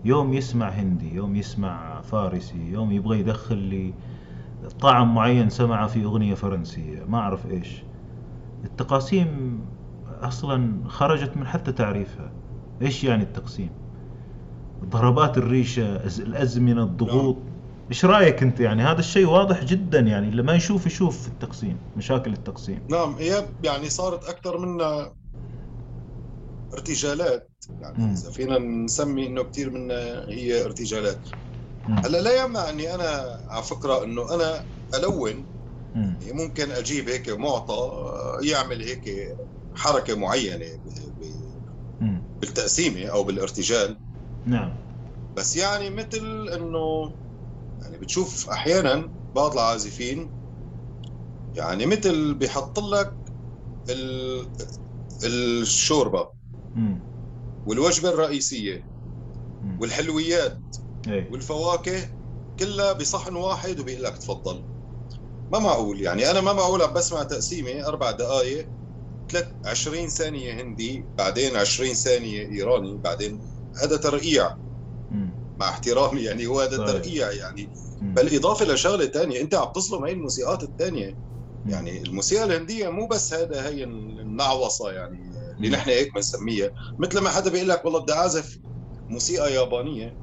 يوم يسمع هندي يوم يسمع فارسي يوم يبغى يدخل لي طعم معين سمعه في أغنية فرنسية ما أعرف إيش. التقاسيم أصلا خرجت من حتى تعريفها. إيش يعني التقسيم؟ ضربات الريشة أز- الأزمنة الضغوط إيش رأيك أنت يعني هذا الشيء واضح جدا يعني اللي ما يشوف يشوف في التقسيم مشاكل التقسيم نعم هي يعني صارت أكثر منها ارتجالات يعني. إذا فينا نسمي إنه كثير منها هي ارتجالات. هلأ لا يمنع اني أنا على فكرة إنه أنا ألون مم. يعني ممكن أجيب هيك معطى يعمل هيك حركة معينة. بالتقسيمة أو بالارتجال نعم بس يعني مثل إنه يعني بتشوف أحيانا بعض العازفين يعني مثل بيحط لك ال- الشوربة مم. والوجبة الرئيسية مم. والحلويات إيه. والفواكه كلها بصحن واحد وبيقول لك تفضل ما معقول يعني أنا ما معقول عم بسمع تقسيمة أربع دقائق ثلاث 20 ثانية هندي بعدين 20 ثانية إيراني بعدين هذا ترقيع. مع احترامي يعني هو هذا صحيح. ترقيع يعني. بالاضافه لشغله ثانية أنت عم تظلم هي الموسيقات الثانية. يعني الموسيقى الهندية مو بس هذا هي النعوصه يعني اللي. نحن هيك بنسميها مثل ما حدا بيقول لك والله بدي أعزف موسيقى يابانية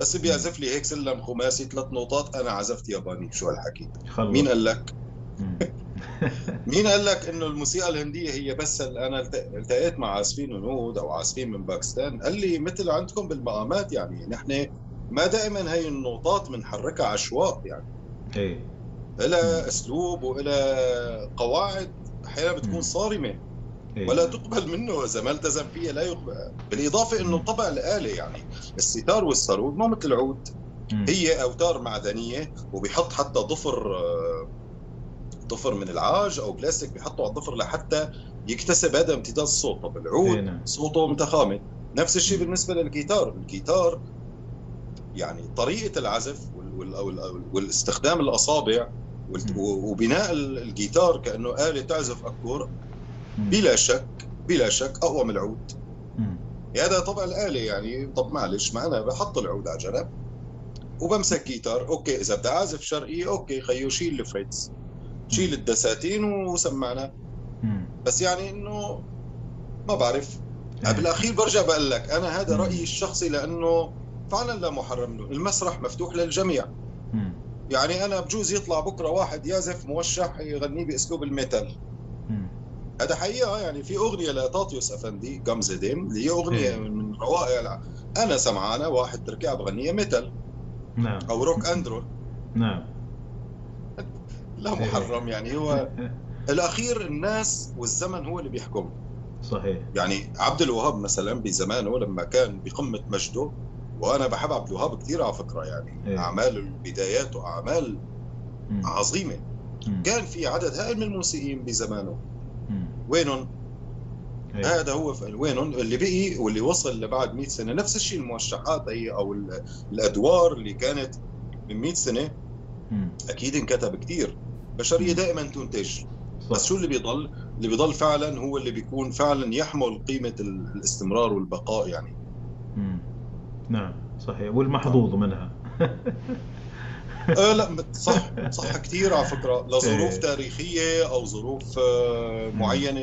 بس بيعزف لي هيك سلم خماسي ثلاث نوطات أنا عزفت ياباني شو هالحكي. مين قال لك. مين قال لك إنه الموسيقى الهندية هي بس أنا الت- التقيت مع عازفين هنود أو عازفين من باكستان قال لي مثل عندكم بالمقامات يعني نحن ما دائما هي النوطات بنحركها عشواء يعني إيه. لها أسلوب والها قواعد أحيانا. بتكون صارمة إيه. ولا تقبل منه إذا ما التزم فيها لا يقبل بالإضافة إنه. طبع الآلة يعني الستار والسرود ما مثل العود. هي أوتار معدنية وبيحط حتى ضفر آه، ضفر من العاج أو بلاستيك بيحطوا على الضفر لحتى يكتسب هذا امتداد الصوت طب العود. صوته متخامد نفس الشيء. بالنسبة للجيتار الجيتار يعني طريقة العزف وال وال وال وال والاستخدام الأصابع. وبناء ال- الجيتار كأنه آلة تعزف accord. بلا شك بلا شك أقوى من العود. هذا طبع الاله يعني طب معلش ما أنا بحط العود على جنب وبمسك جيتار okay إذا بدي أعزف شرقي أوكي خيو شيل ال frets شيل الدساتين وسمعنا. بس يعني إنه ما بعرف إيه. بالأخير برجع بقول لك أنا هذا. رأيي الشخصي لأنه فعلا لا محرم له المسرح مفتوح للجميع. يعني أنا بجوز يطلع بكرة واحد يعزف موشح يغنيه بإسلوب ال metal. هذا حقيقة يعني في أغنية لطاطيوس أفندي Gamzedeyim اللي هي أغنية إيه. من روائع أنا سمعان واحد تركي بغنيها metal نعم أو rock and roll نعم لا محرم يعني هو الأخير الناس والزمن هو اللي بيحكم صحيح يعني عبد الوهاب مثلا بزمانه لما كان بقمة مجده وأنا بحب عبد الوهاب كثير على فكرة يعني إيه. أعمال بداياته اعمال مم. عظيمة مم. كان في عدد هائل من الموسيقيين بزمانه مم. وينهم إيه. هذا هو وينهم اللي بقي واللي وصل لبعد 100 سنة نفس الشيء الموشحات هي أو ال- الأدوار اللي كانت من 100 سنة مم. أكيد انكتب كثير بشريه مم. دائما تنتج. بس شو اللي بيضل؟ اللي بيضل فعلا هو اللي بيكون فعلا يحمل قيمة ال- الاستمرار والبقاء يعني. مم. نعم صحيح. والمحظوظ منها. آه لا صح صح كثير على فكرة. لظروف إيه. تاريخية أو ظروف آه، معينة.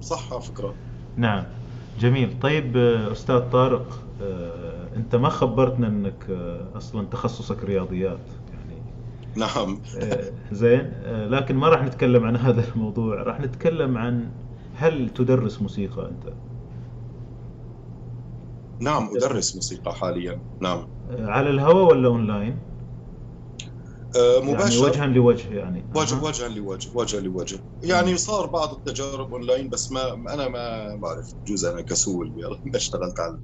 صح على فكرة. نعم. جميل. طيب آه، أستاذ طارق آه، أنت ما خبرتنا أنك آه، أصلا تخصصك رياضيات؟ نعم. آه، زين. آه، لكن ما راح نتكلم عن هذا الموضوع. راح نتكلم عن هل تدرس موسيقى أنت؟ نعم أدرس موسيقى حاليا. نعم. آه، على الهواء ولا أونلاين؟ آه، يعني مباشر وجها لوجه يعني. وجه أها. وجها لوجه وجها لوجه. يعني صار بعض التجارب أونلاين بس ما أنا ما بعرف بجوز أنا كسول ما اشتغلت على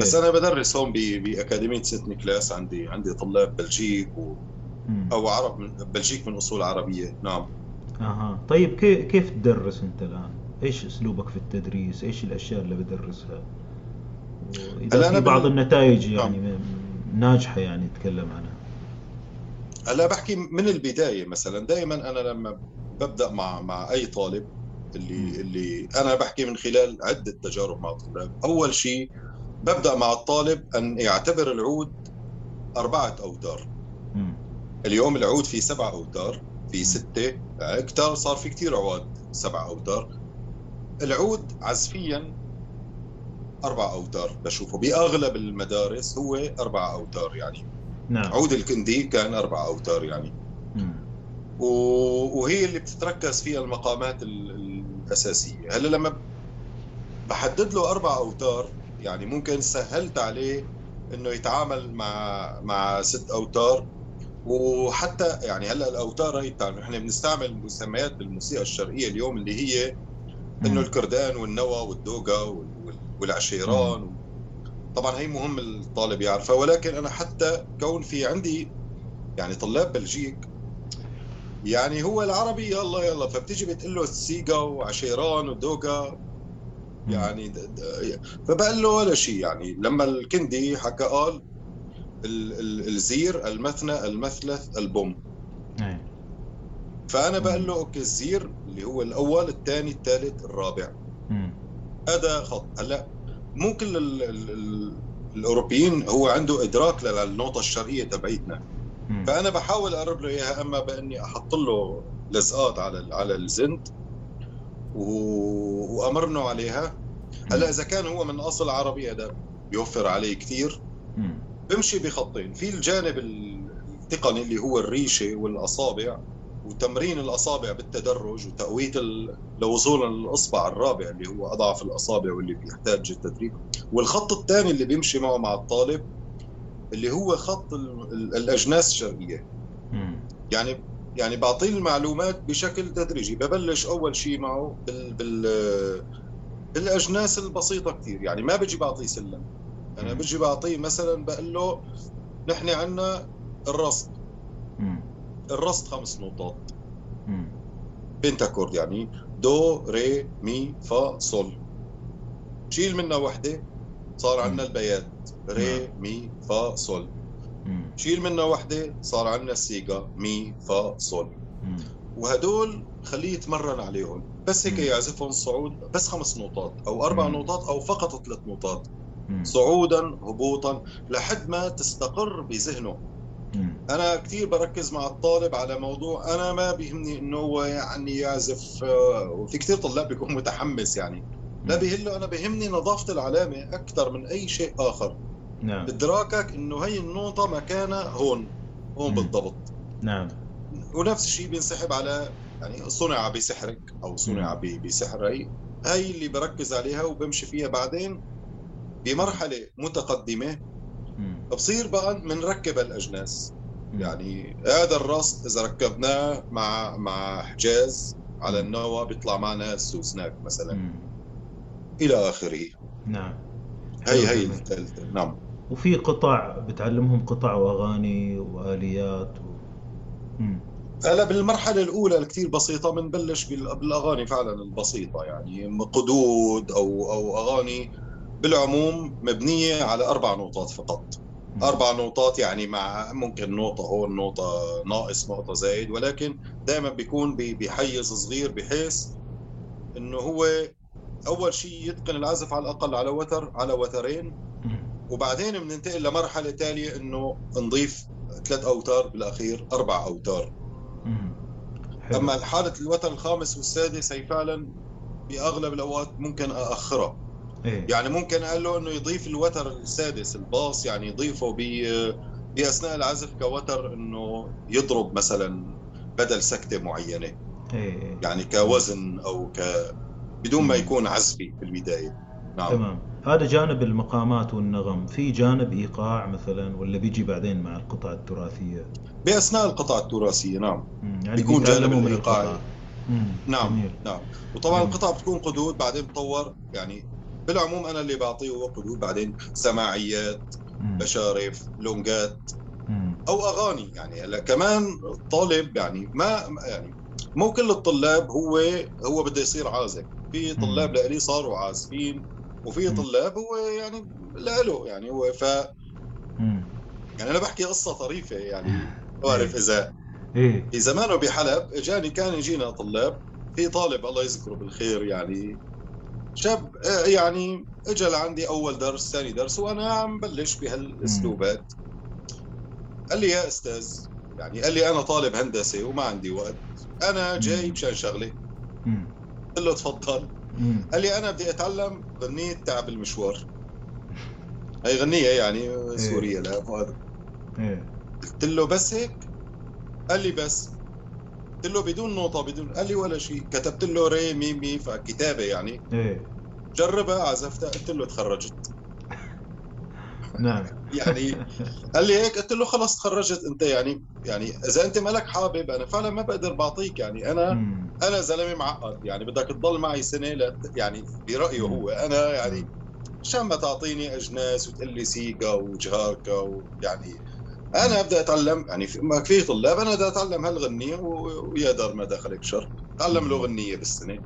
بس إيه. أنا بدرس هون بأكاديمية سينت نيكلاس عندي عندي طلاب بلجيك و... أو عرب من بلجيك من أصول عربية نعم أها طيب كيف كيف تدرس أنت الآن؟ إيش أسلوبك في التدريس؟ إيش الأشياء اللي بدرسها؟ اذا في بعض بال- النتائج نعم. يعني م- ناجحة يعني تكلم عنها. هلا بحكي من البداية مثلا دائما أنا لما ببدأ مع مع أي طالب اللي اللي أنا بحكي من خلال عدة تجارب مع الطلاب أول شيء ببدأ مع الطالب أن يعتبر العود أربعة اوتار مم. اليوم العود فيه سبع أوتار في ستة أكتر صار في كتير عواد سبع أوتار. العود عزفيا أربع أوتار بشوفه. بأغلب المدارس هو أربع أوتار يعني. نعم. عود الكندي كان أربع أوتار يعني. مم. و- وهي اللي بتتركز فيها المقامات ال- الأساسية. هلا لما بحدد له أربع أوتار يعني ممكن سهلت عليه إنه يتعامل مع مع ست أوتار وحتى يعني هلا الاوتار هي إحنا بنستعمل مسميات بالموسيقى الشرقية اليوم اللي هي إنه. الكردان والنوى والدوغا وال- وال- والعشيران طبعا هي مهم الطالب يعرفها ولكن أنا حتى كون في عندي يعني طلاب بلجيك يعني هو العربي يلا يلا فبتيجي بتقول له سيجا وعشيران ودوغا. يعني فبقال له ولا شيء يعني لما الكندي حكى قال ال- ال- الزير المثنى المثلث البوم إيه. فأنا مم. بقول له أوكي الزير اللي هو الأول الثاني الثالث الرابع. هذا خط هلا مو كل ال ال ال الأوروبيين هو عنده إدراك للنوطه الشرقية تبعيتنا. فأنا بحاول أقرب له إياها أما بإني أحط له لزقات على على الزند و... وأمرنه عليها هلا إذا كان هو من أصل عربي هذا بيوفر عليه كثير. بمشي بخطين. في الجانب التقني اللي هو الريشة والأصابع وتمرين الأصابع بالتدرج وتقوية ال... لوصولا للاصبع الرابع اللي هو أضعف الأصابع واللي بيحتاج التدريب. والخط الثاني اللي بيمشي معه مع الطالب اللي هو خط ال... ال- الأجناس الشرقية. يعني يعني بعطيه المعلومات بشكل تدريجي. ببلش أول شيء معه بال بال بالأجناس البسيطة كثير يعني ما بجي بعطيه سلم. أنا مم. بجي بعطيه مثلا بقول له نحن عندنا الراست. الراست خمس نقاط مم. pentachord يعني دو ري مي فا صول شيل منها وحدة صار عندنا البيات ري مي فا صول. شيل منها وحدة صار عندنا السيكا مي فا صول. وهدول خليه يتمرن عليهم بس هيك. يعزفهم صعود بس خمس نقاط أو أربع. نقاط أو فقط ثلاث نقاط. صعودا هبوطا لحد ما تستقر بذهنه. أنا كثير بركز مع الطالب على موضوع أنا ما بيهمني إنه هو يعني يعزف آه، وفي كثير طلاب بيكون متحمس يعني. لا بيهله أنا بيهمني نظافة العلامة أكثر من أي شيء آخر. نعم. إدراكك إنه هي النقطة مكانها هون هون مم. بالضبط. نعم. ونفس الشيء بينسحب على يعني صنع بسحرك أو صنع مم. ب- بسحر هي هي اللي بركز عليها وبمشي فيها بعدين. بمرحلة متقدمة. بصير بقى بنركب الأجناس. يعني هذا الرصد إذا ركبناه مع مع حجاز على. النوى بيطلع معنا السوسناك مثلا مم. إلى آخره نعم هي هي. الثالثة نعم وفي قطع بتعلمهم قطع وأغاني وآليات و... مم. هلا بالمرحلة الأولى الكثير بسيطة بنبلش بال- بالأغاني فعلا البسيطة يعني قدود أو أو أغاني بالعموم مبنية على أربع نقطات فقط مم. أربع نقطات يعني مع ممكن نقطة هون نقطة ناقص نقطة زايد ولكن دائما بيكون بحيز صغير بحيث إنه هو أول شيء يتقن العزف على الأقل على وتر على وترين. وبعدين بننتقل لمرحلة تالية إنه نضيف ثلاث أوتار بالأخير أربع أوتار مم. حلو. أما حالة الوتر الخامس والسادس هي فعلا بأغلب الأوقات ممكن أأخرها إيه. يعني ممكن أقول له إنه يضيف الوتر السادس الباص يعني يضيفه ب بأثناء العزف كوتر إنه يضرب مثلا بدل سكتة معينة. إيه. يعني كوزن أو ك بدون ما. يكون عزفي في البداية. نعم. تمام. هذا جانب المقامات والنغم. في جانب إيقاع مثلا ولا بيجي بعدين مع القطع التراثية؟ بأثناء القطع التراثية نعم. يعني بيكون جانب. مم. نعم. جميل. نعم. وطبعا. القطع بتكون قدود بعدين بتطور يعني بالعموم أنا اللي بعطيه وقته بعدين سماعيات. مشارف لونجات. أو أغاني يعني هلا كمان الطالب يعني ما يعني مو كل الطلاب هو هو بده يصير عازف في طلاب لإلي صاروا عازفين وفي. طلاب هو يعني لإله يعني هو ف. يعني أنا بحكي قصة طريفة يعني ما بعرف إذا إيه في زمانه بحلب إجاني كان يجينا طلاب في طالب الله يذكره بالخير يعني شاب آه، يعني اجى لعندي أول درس ثاني درس وأنا عم بلش بهالأسلوبات. قال لي يا أستاذ يعني قال لي أنا طالب هندسة وما عندي وقت أنا جاي. مشان شغلة. قلت له تفضل. قال لي أنا بدي أتعلم غنية تعب المشوار. هي غنية يعني سورية لا إيه. قلت له بس هيك؟ قال لي بس. قلت له بدون نوطه بدون قال لي ولا شيء. كتبت له ري مي مي فكتابة يعني. إيه. جربها عزفتها قلت له تخرجت نعم. يعني قال لي هيك قلت له خلص تخرجت. انت يعني يعني إذا أنت مالك حابب أنا فعلا ما بقدر بعطيك. يعني أنا مم. أنا زلمة معقد. يعني بدك تضل معي سنة لا يعني برايه هو أنا يعني عشان ما تعطيني أجناس وتقول لي سيكا وجهاركا ويعني أنا بدي أتعلم يعني في- ما في طلاب أنا بدي أتعلم هالغنيه ويا دار ما دخلك شر تعلم له غنيه بالسنة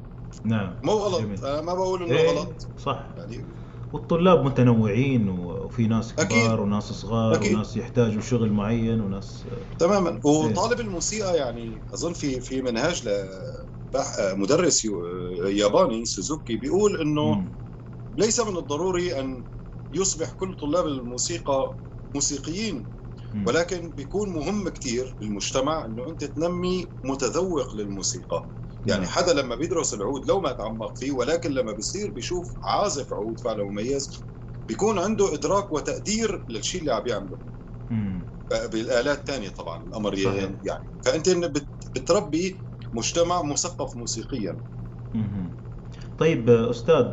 نعم مو غلط جميل. أنا ما بقول إنه إيه، غلط صح يعني والطلاب متنوعين وفي ناس كبار أكيد. وناس صغار أكيد. وناس يحتاجوا شغل معين وناس تماما وطالب الموسيقى يعني أظن في في منهاج ل مدرس ياباني سوزوكي بيقول إنه. ليس من الضروري أن يصبح كل طلاب الموسيقى موسيقيين. ولكن بيكون مهم كتير بالمجتمع إنه أنت تنمي متذوق للموسيقى يعني نعم. حدا لما بيدرس العود لو ما تعمق فيه ولكن لما بيصير بيشوف عازف عود فعلا مميز بيكون عنده إدراك وتقدير للشيء اللي عم يعمله. بالآلات الثانية طبعا الامر صحيح. يعني فأنت بت- بتربي مجتمع مثقف موسيقيا. طيب أستاذ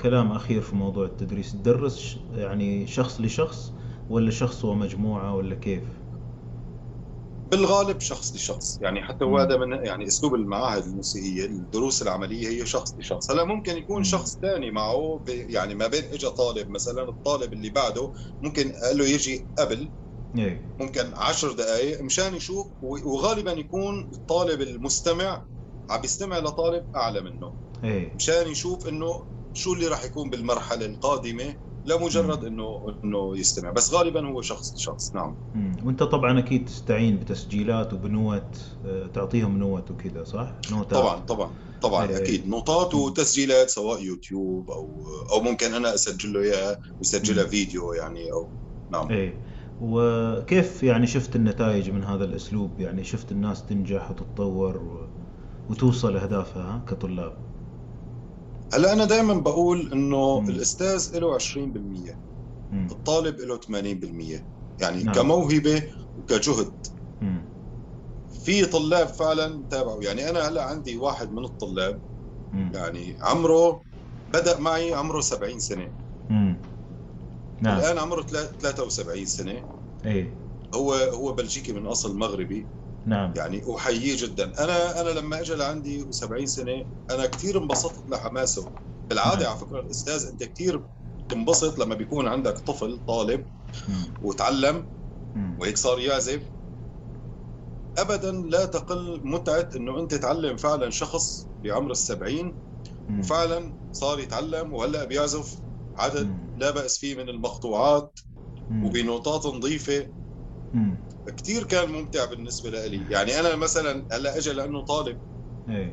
كلام أخير في موضوع التدريس تدرس يعني شخص لشخص ولا شخص ومجموعه ولا كيف؟ بالغالب شخص لشخص يعني حتى هو مم. هذا من يعني أسلوب المعاهد الموسيقية الدروس العملية هي شخص لشخص هلا ممكن يكون مم. شخص ثاني معه يعني ما بين اجى طالب مثلا الطالب اللي بعده ممكن قال له يجي قبل إيه ممكن عشر دقائق مشان يشوف وغالبا يكون الطالب المستمع عم بيستمع لطالب أعلى منه إيه مشان يشوف إنه شو اللي راح يكون بالمرحلة القادمة لمجرد. إنه إنه يستمع بس غالبا هو شخص لشخص نعم مم. وأنت طبعا أكيد تستعين بتسجيلات وبنوت آه، تعطيهم نوت وكذا صح؟ نوتات طبعا طبعا طبعا إيه. أكيد نوتات وتسجيلات سواء يوتيوب أو أو ممكن أنا أسجل له إياها ويسجلها. فيديو يعني أو نعم إيه وكيف يعني شفت النتائج من هذا الأسلوب؟ يعني شفت الناس تنجح وتتطور. وتوصل أهدافها ها، كطلاب. هلا أنا دائما بقول إنه. الأستاذ له 20% مم. الطالب له 80% يعني نعم. كموهبة وكجهد مم. في طلاب فعلا تابعوا يعني أنا هلا عندي واحد من الطلاب مم. يعني عمره بدأ معي عمره 70 سنة مم. نعم الآن عمره تلا- 73 سنة إيه هو هو بلجيكي من أصل مغربي نعم يعني أحييه جدا أنا أنا لما اجى لعندي 70 سنة أنا كثير انبسطت لحماسه بالعادة نعم. على فكرة الأستاذ أنت كثير تنبسط لما بيكون عندك طفل طالب مم. وتعلم مم. وهيك صار يعزف ابدا لا تقل متعة إنه أنت تعلم فعلا شخص بعمر السبعين مم. وفعلا صار يتعلم وهلأ بيعزف عدد. لا بأس فيه من المقطوعات. وبنوتات نظيفة. كثير كان ممتع بالنسبة لي يعني أنا مثلا هلأ اجى لأنه طالب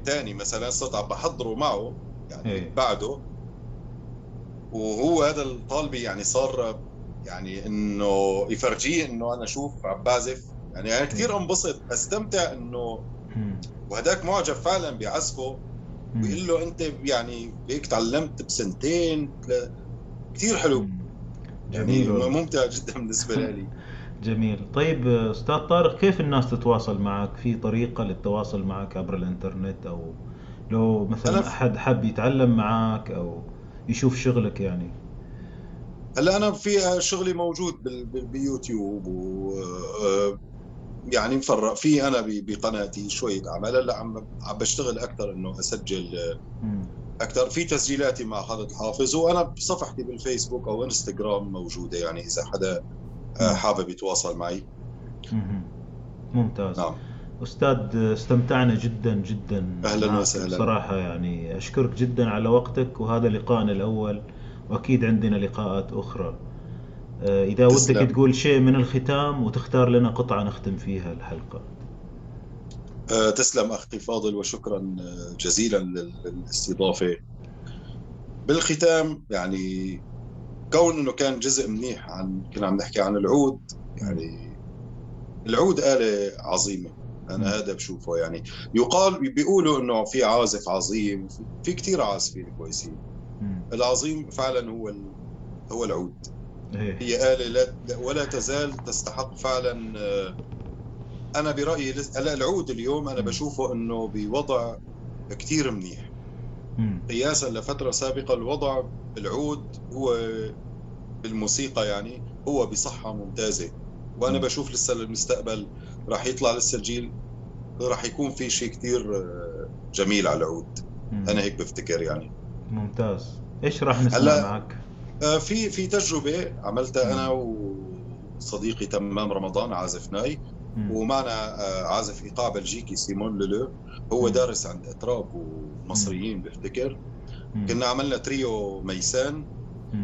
ثاني مثلا صرت عم بحضره معه يعني إيه. بعده وهو هذا الطالب يعني صار يعني إنه يفرجيه إنه أنا شوف عم بعزف يعني أنا كثير انبسط أستمتع إنه. وهداك معجب فعلا بعزفه. بيقول له أنت يعني هيك تعلمت بسنتين كثير حلو. يعني جميل والله. ممتع جدا بالنسبة لي جميل. طيب أستاذ طارق كيف الناس تتواصل معك؟ في طريقة للتواصل معك عبر الإنترنت أو لو مثلا أنا أحد حب يتعلم معك أو يشوف شغلك يعني؟ هلا أنا في شغلي موجود بال- بال- بيوتيوب و آه، يعني مفرق في أنا بقناتي شوية أعمال. هلا عم عم بشتغل أكثر إنه أسجل مم. أكثر في تسجيلاتي مع خالد حافظ وأنا بصفحتي بالفيسبوك أو إنستغرام موجودة يعني إذا حدا آه، حابب يتواصل معي. ممتاز. نعم. أستاذ استمتعنا جدا جدا. أهلاً معك وسهلاً. بصراحة يعني أشكرك جدا على وقتك وهذا لقائنا الأول وأكيد عندنا لقاءات أخرى. آه، إذا تسلم. ودك تقول شيء من الختام وتختار لنا قطعة نختم فيها الحلقة. آه، تسلم أخي فاضل وشكرا آه، جزيلا لل- للاستضافة. بالختام يعني كون إنه كان جزء منيح عن كنا عم نحكي عن العود يعني العود آلة عظيمة. أنا هذا بشوفه يعني يقال بيقولوا إنه في عازف عظيم في- كتير عازفين كويسين. العظيم فعلا هو. هو العود إيه. هي آلة لا لا- ولا تزال تستحق فعلا آه، أنا برأيي العود اليوم أنا بشوفه إنه بوضع كتير منيح. قياسا لفترة سابقة الوضع العود هو بالموسيقى يعني هو بصحة ممتازة وأنا مم. بشوف لسه المستقبل راح يطلع لسه الجيل راح يكون في شيء كتير آه، جميل على العود. أنا هيك بفتكر يعني ممتاز إيش راح نسمع هلا- معك؟ آه، في في تجربة عملتها. أنا وصديقي تمام رمضان عازف ناي مم. ومعنا آه، عازف إيقاع بلجيكي سيمون لولو هو. دارس عند أتراك ومصريين بفتكر. كنا عملنا تريو ميسان.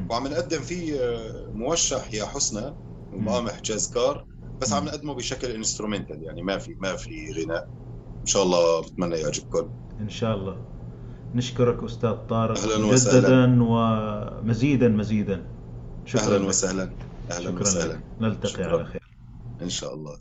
وعم نقدم فيه آه، موشح يا حسنى ومقام حجاز كار بس. عم نقدمه بشكل instrumental يعني ما في ما في غناء إن شاء الله بتمنى يعجبكم إن شاء الله نشكرك أستاذ طارق أهلاً وسهلاً. مجددا ومزيدا مزيدا شكرا أهلا. وسهلا أهلا شكرا وسهلا. نلتقي شكراً. على خير إن شاء الله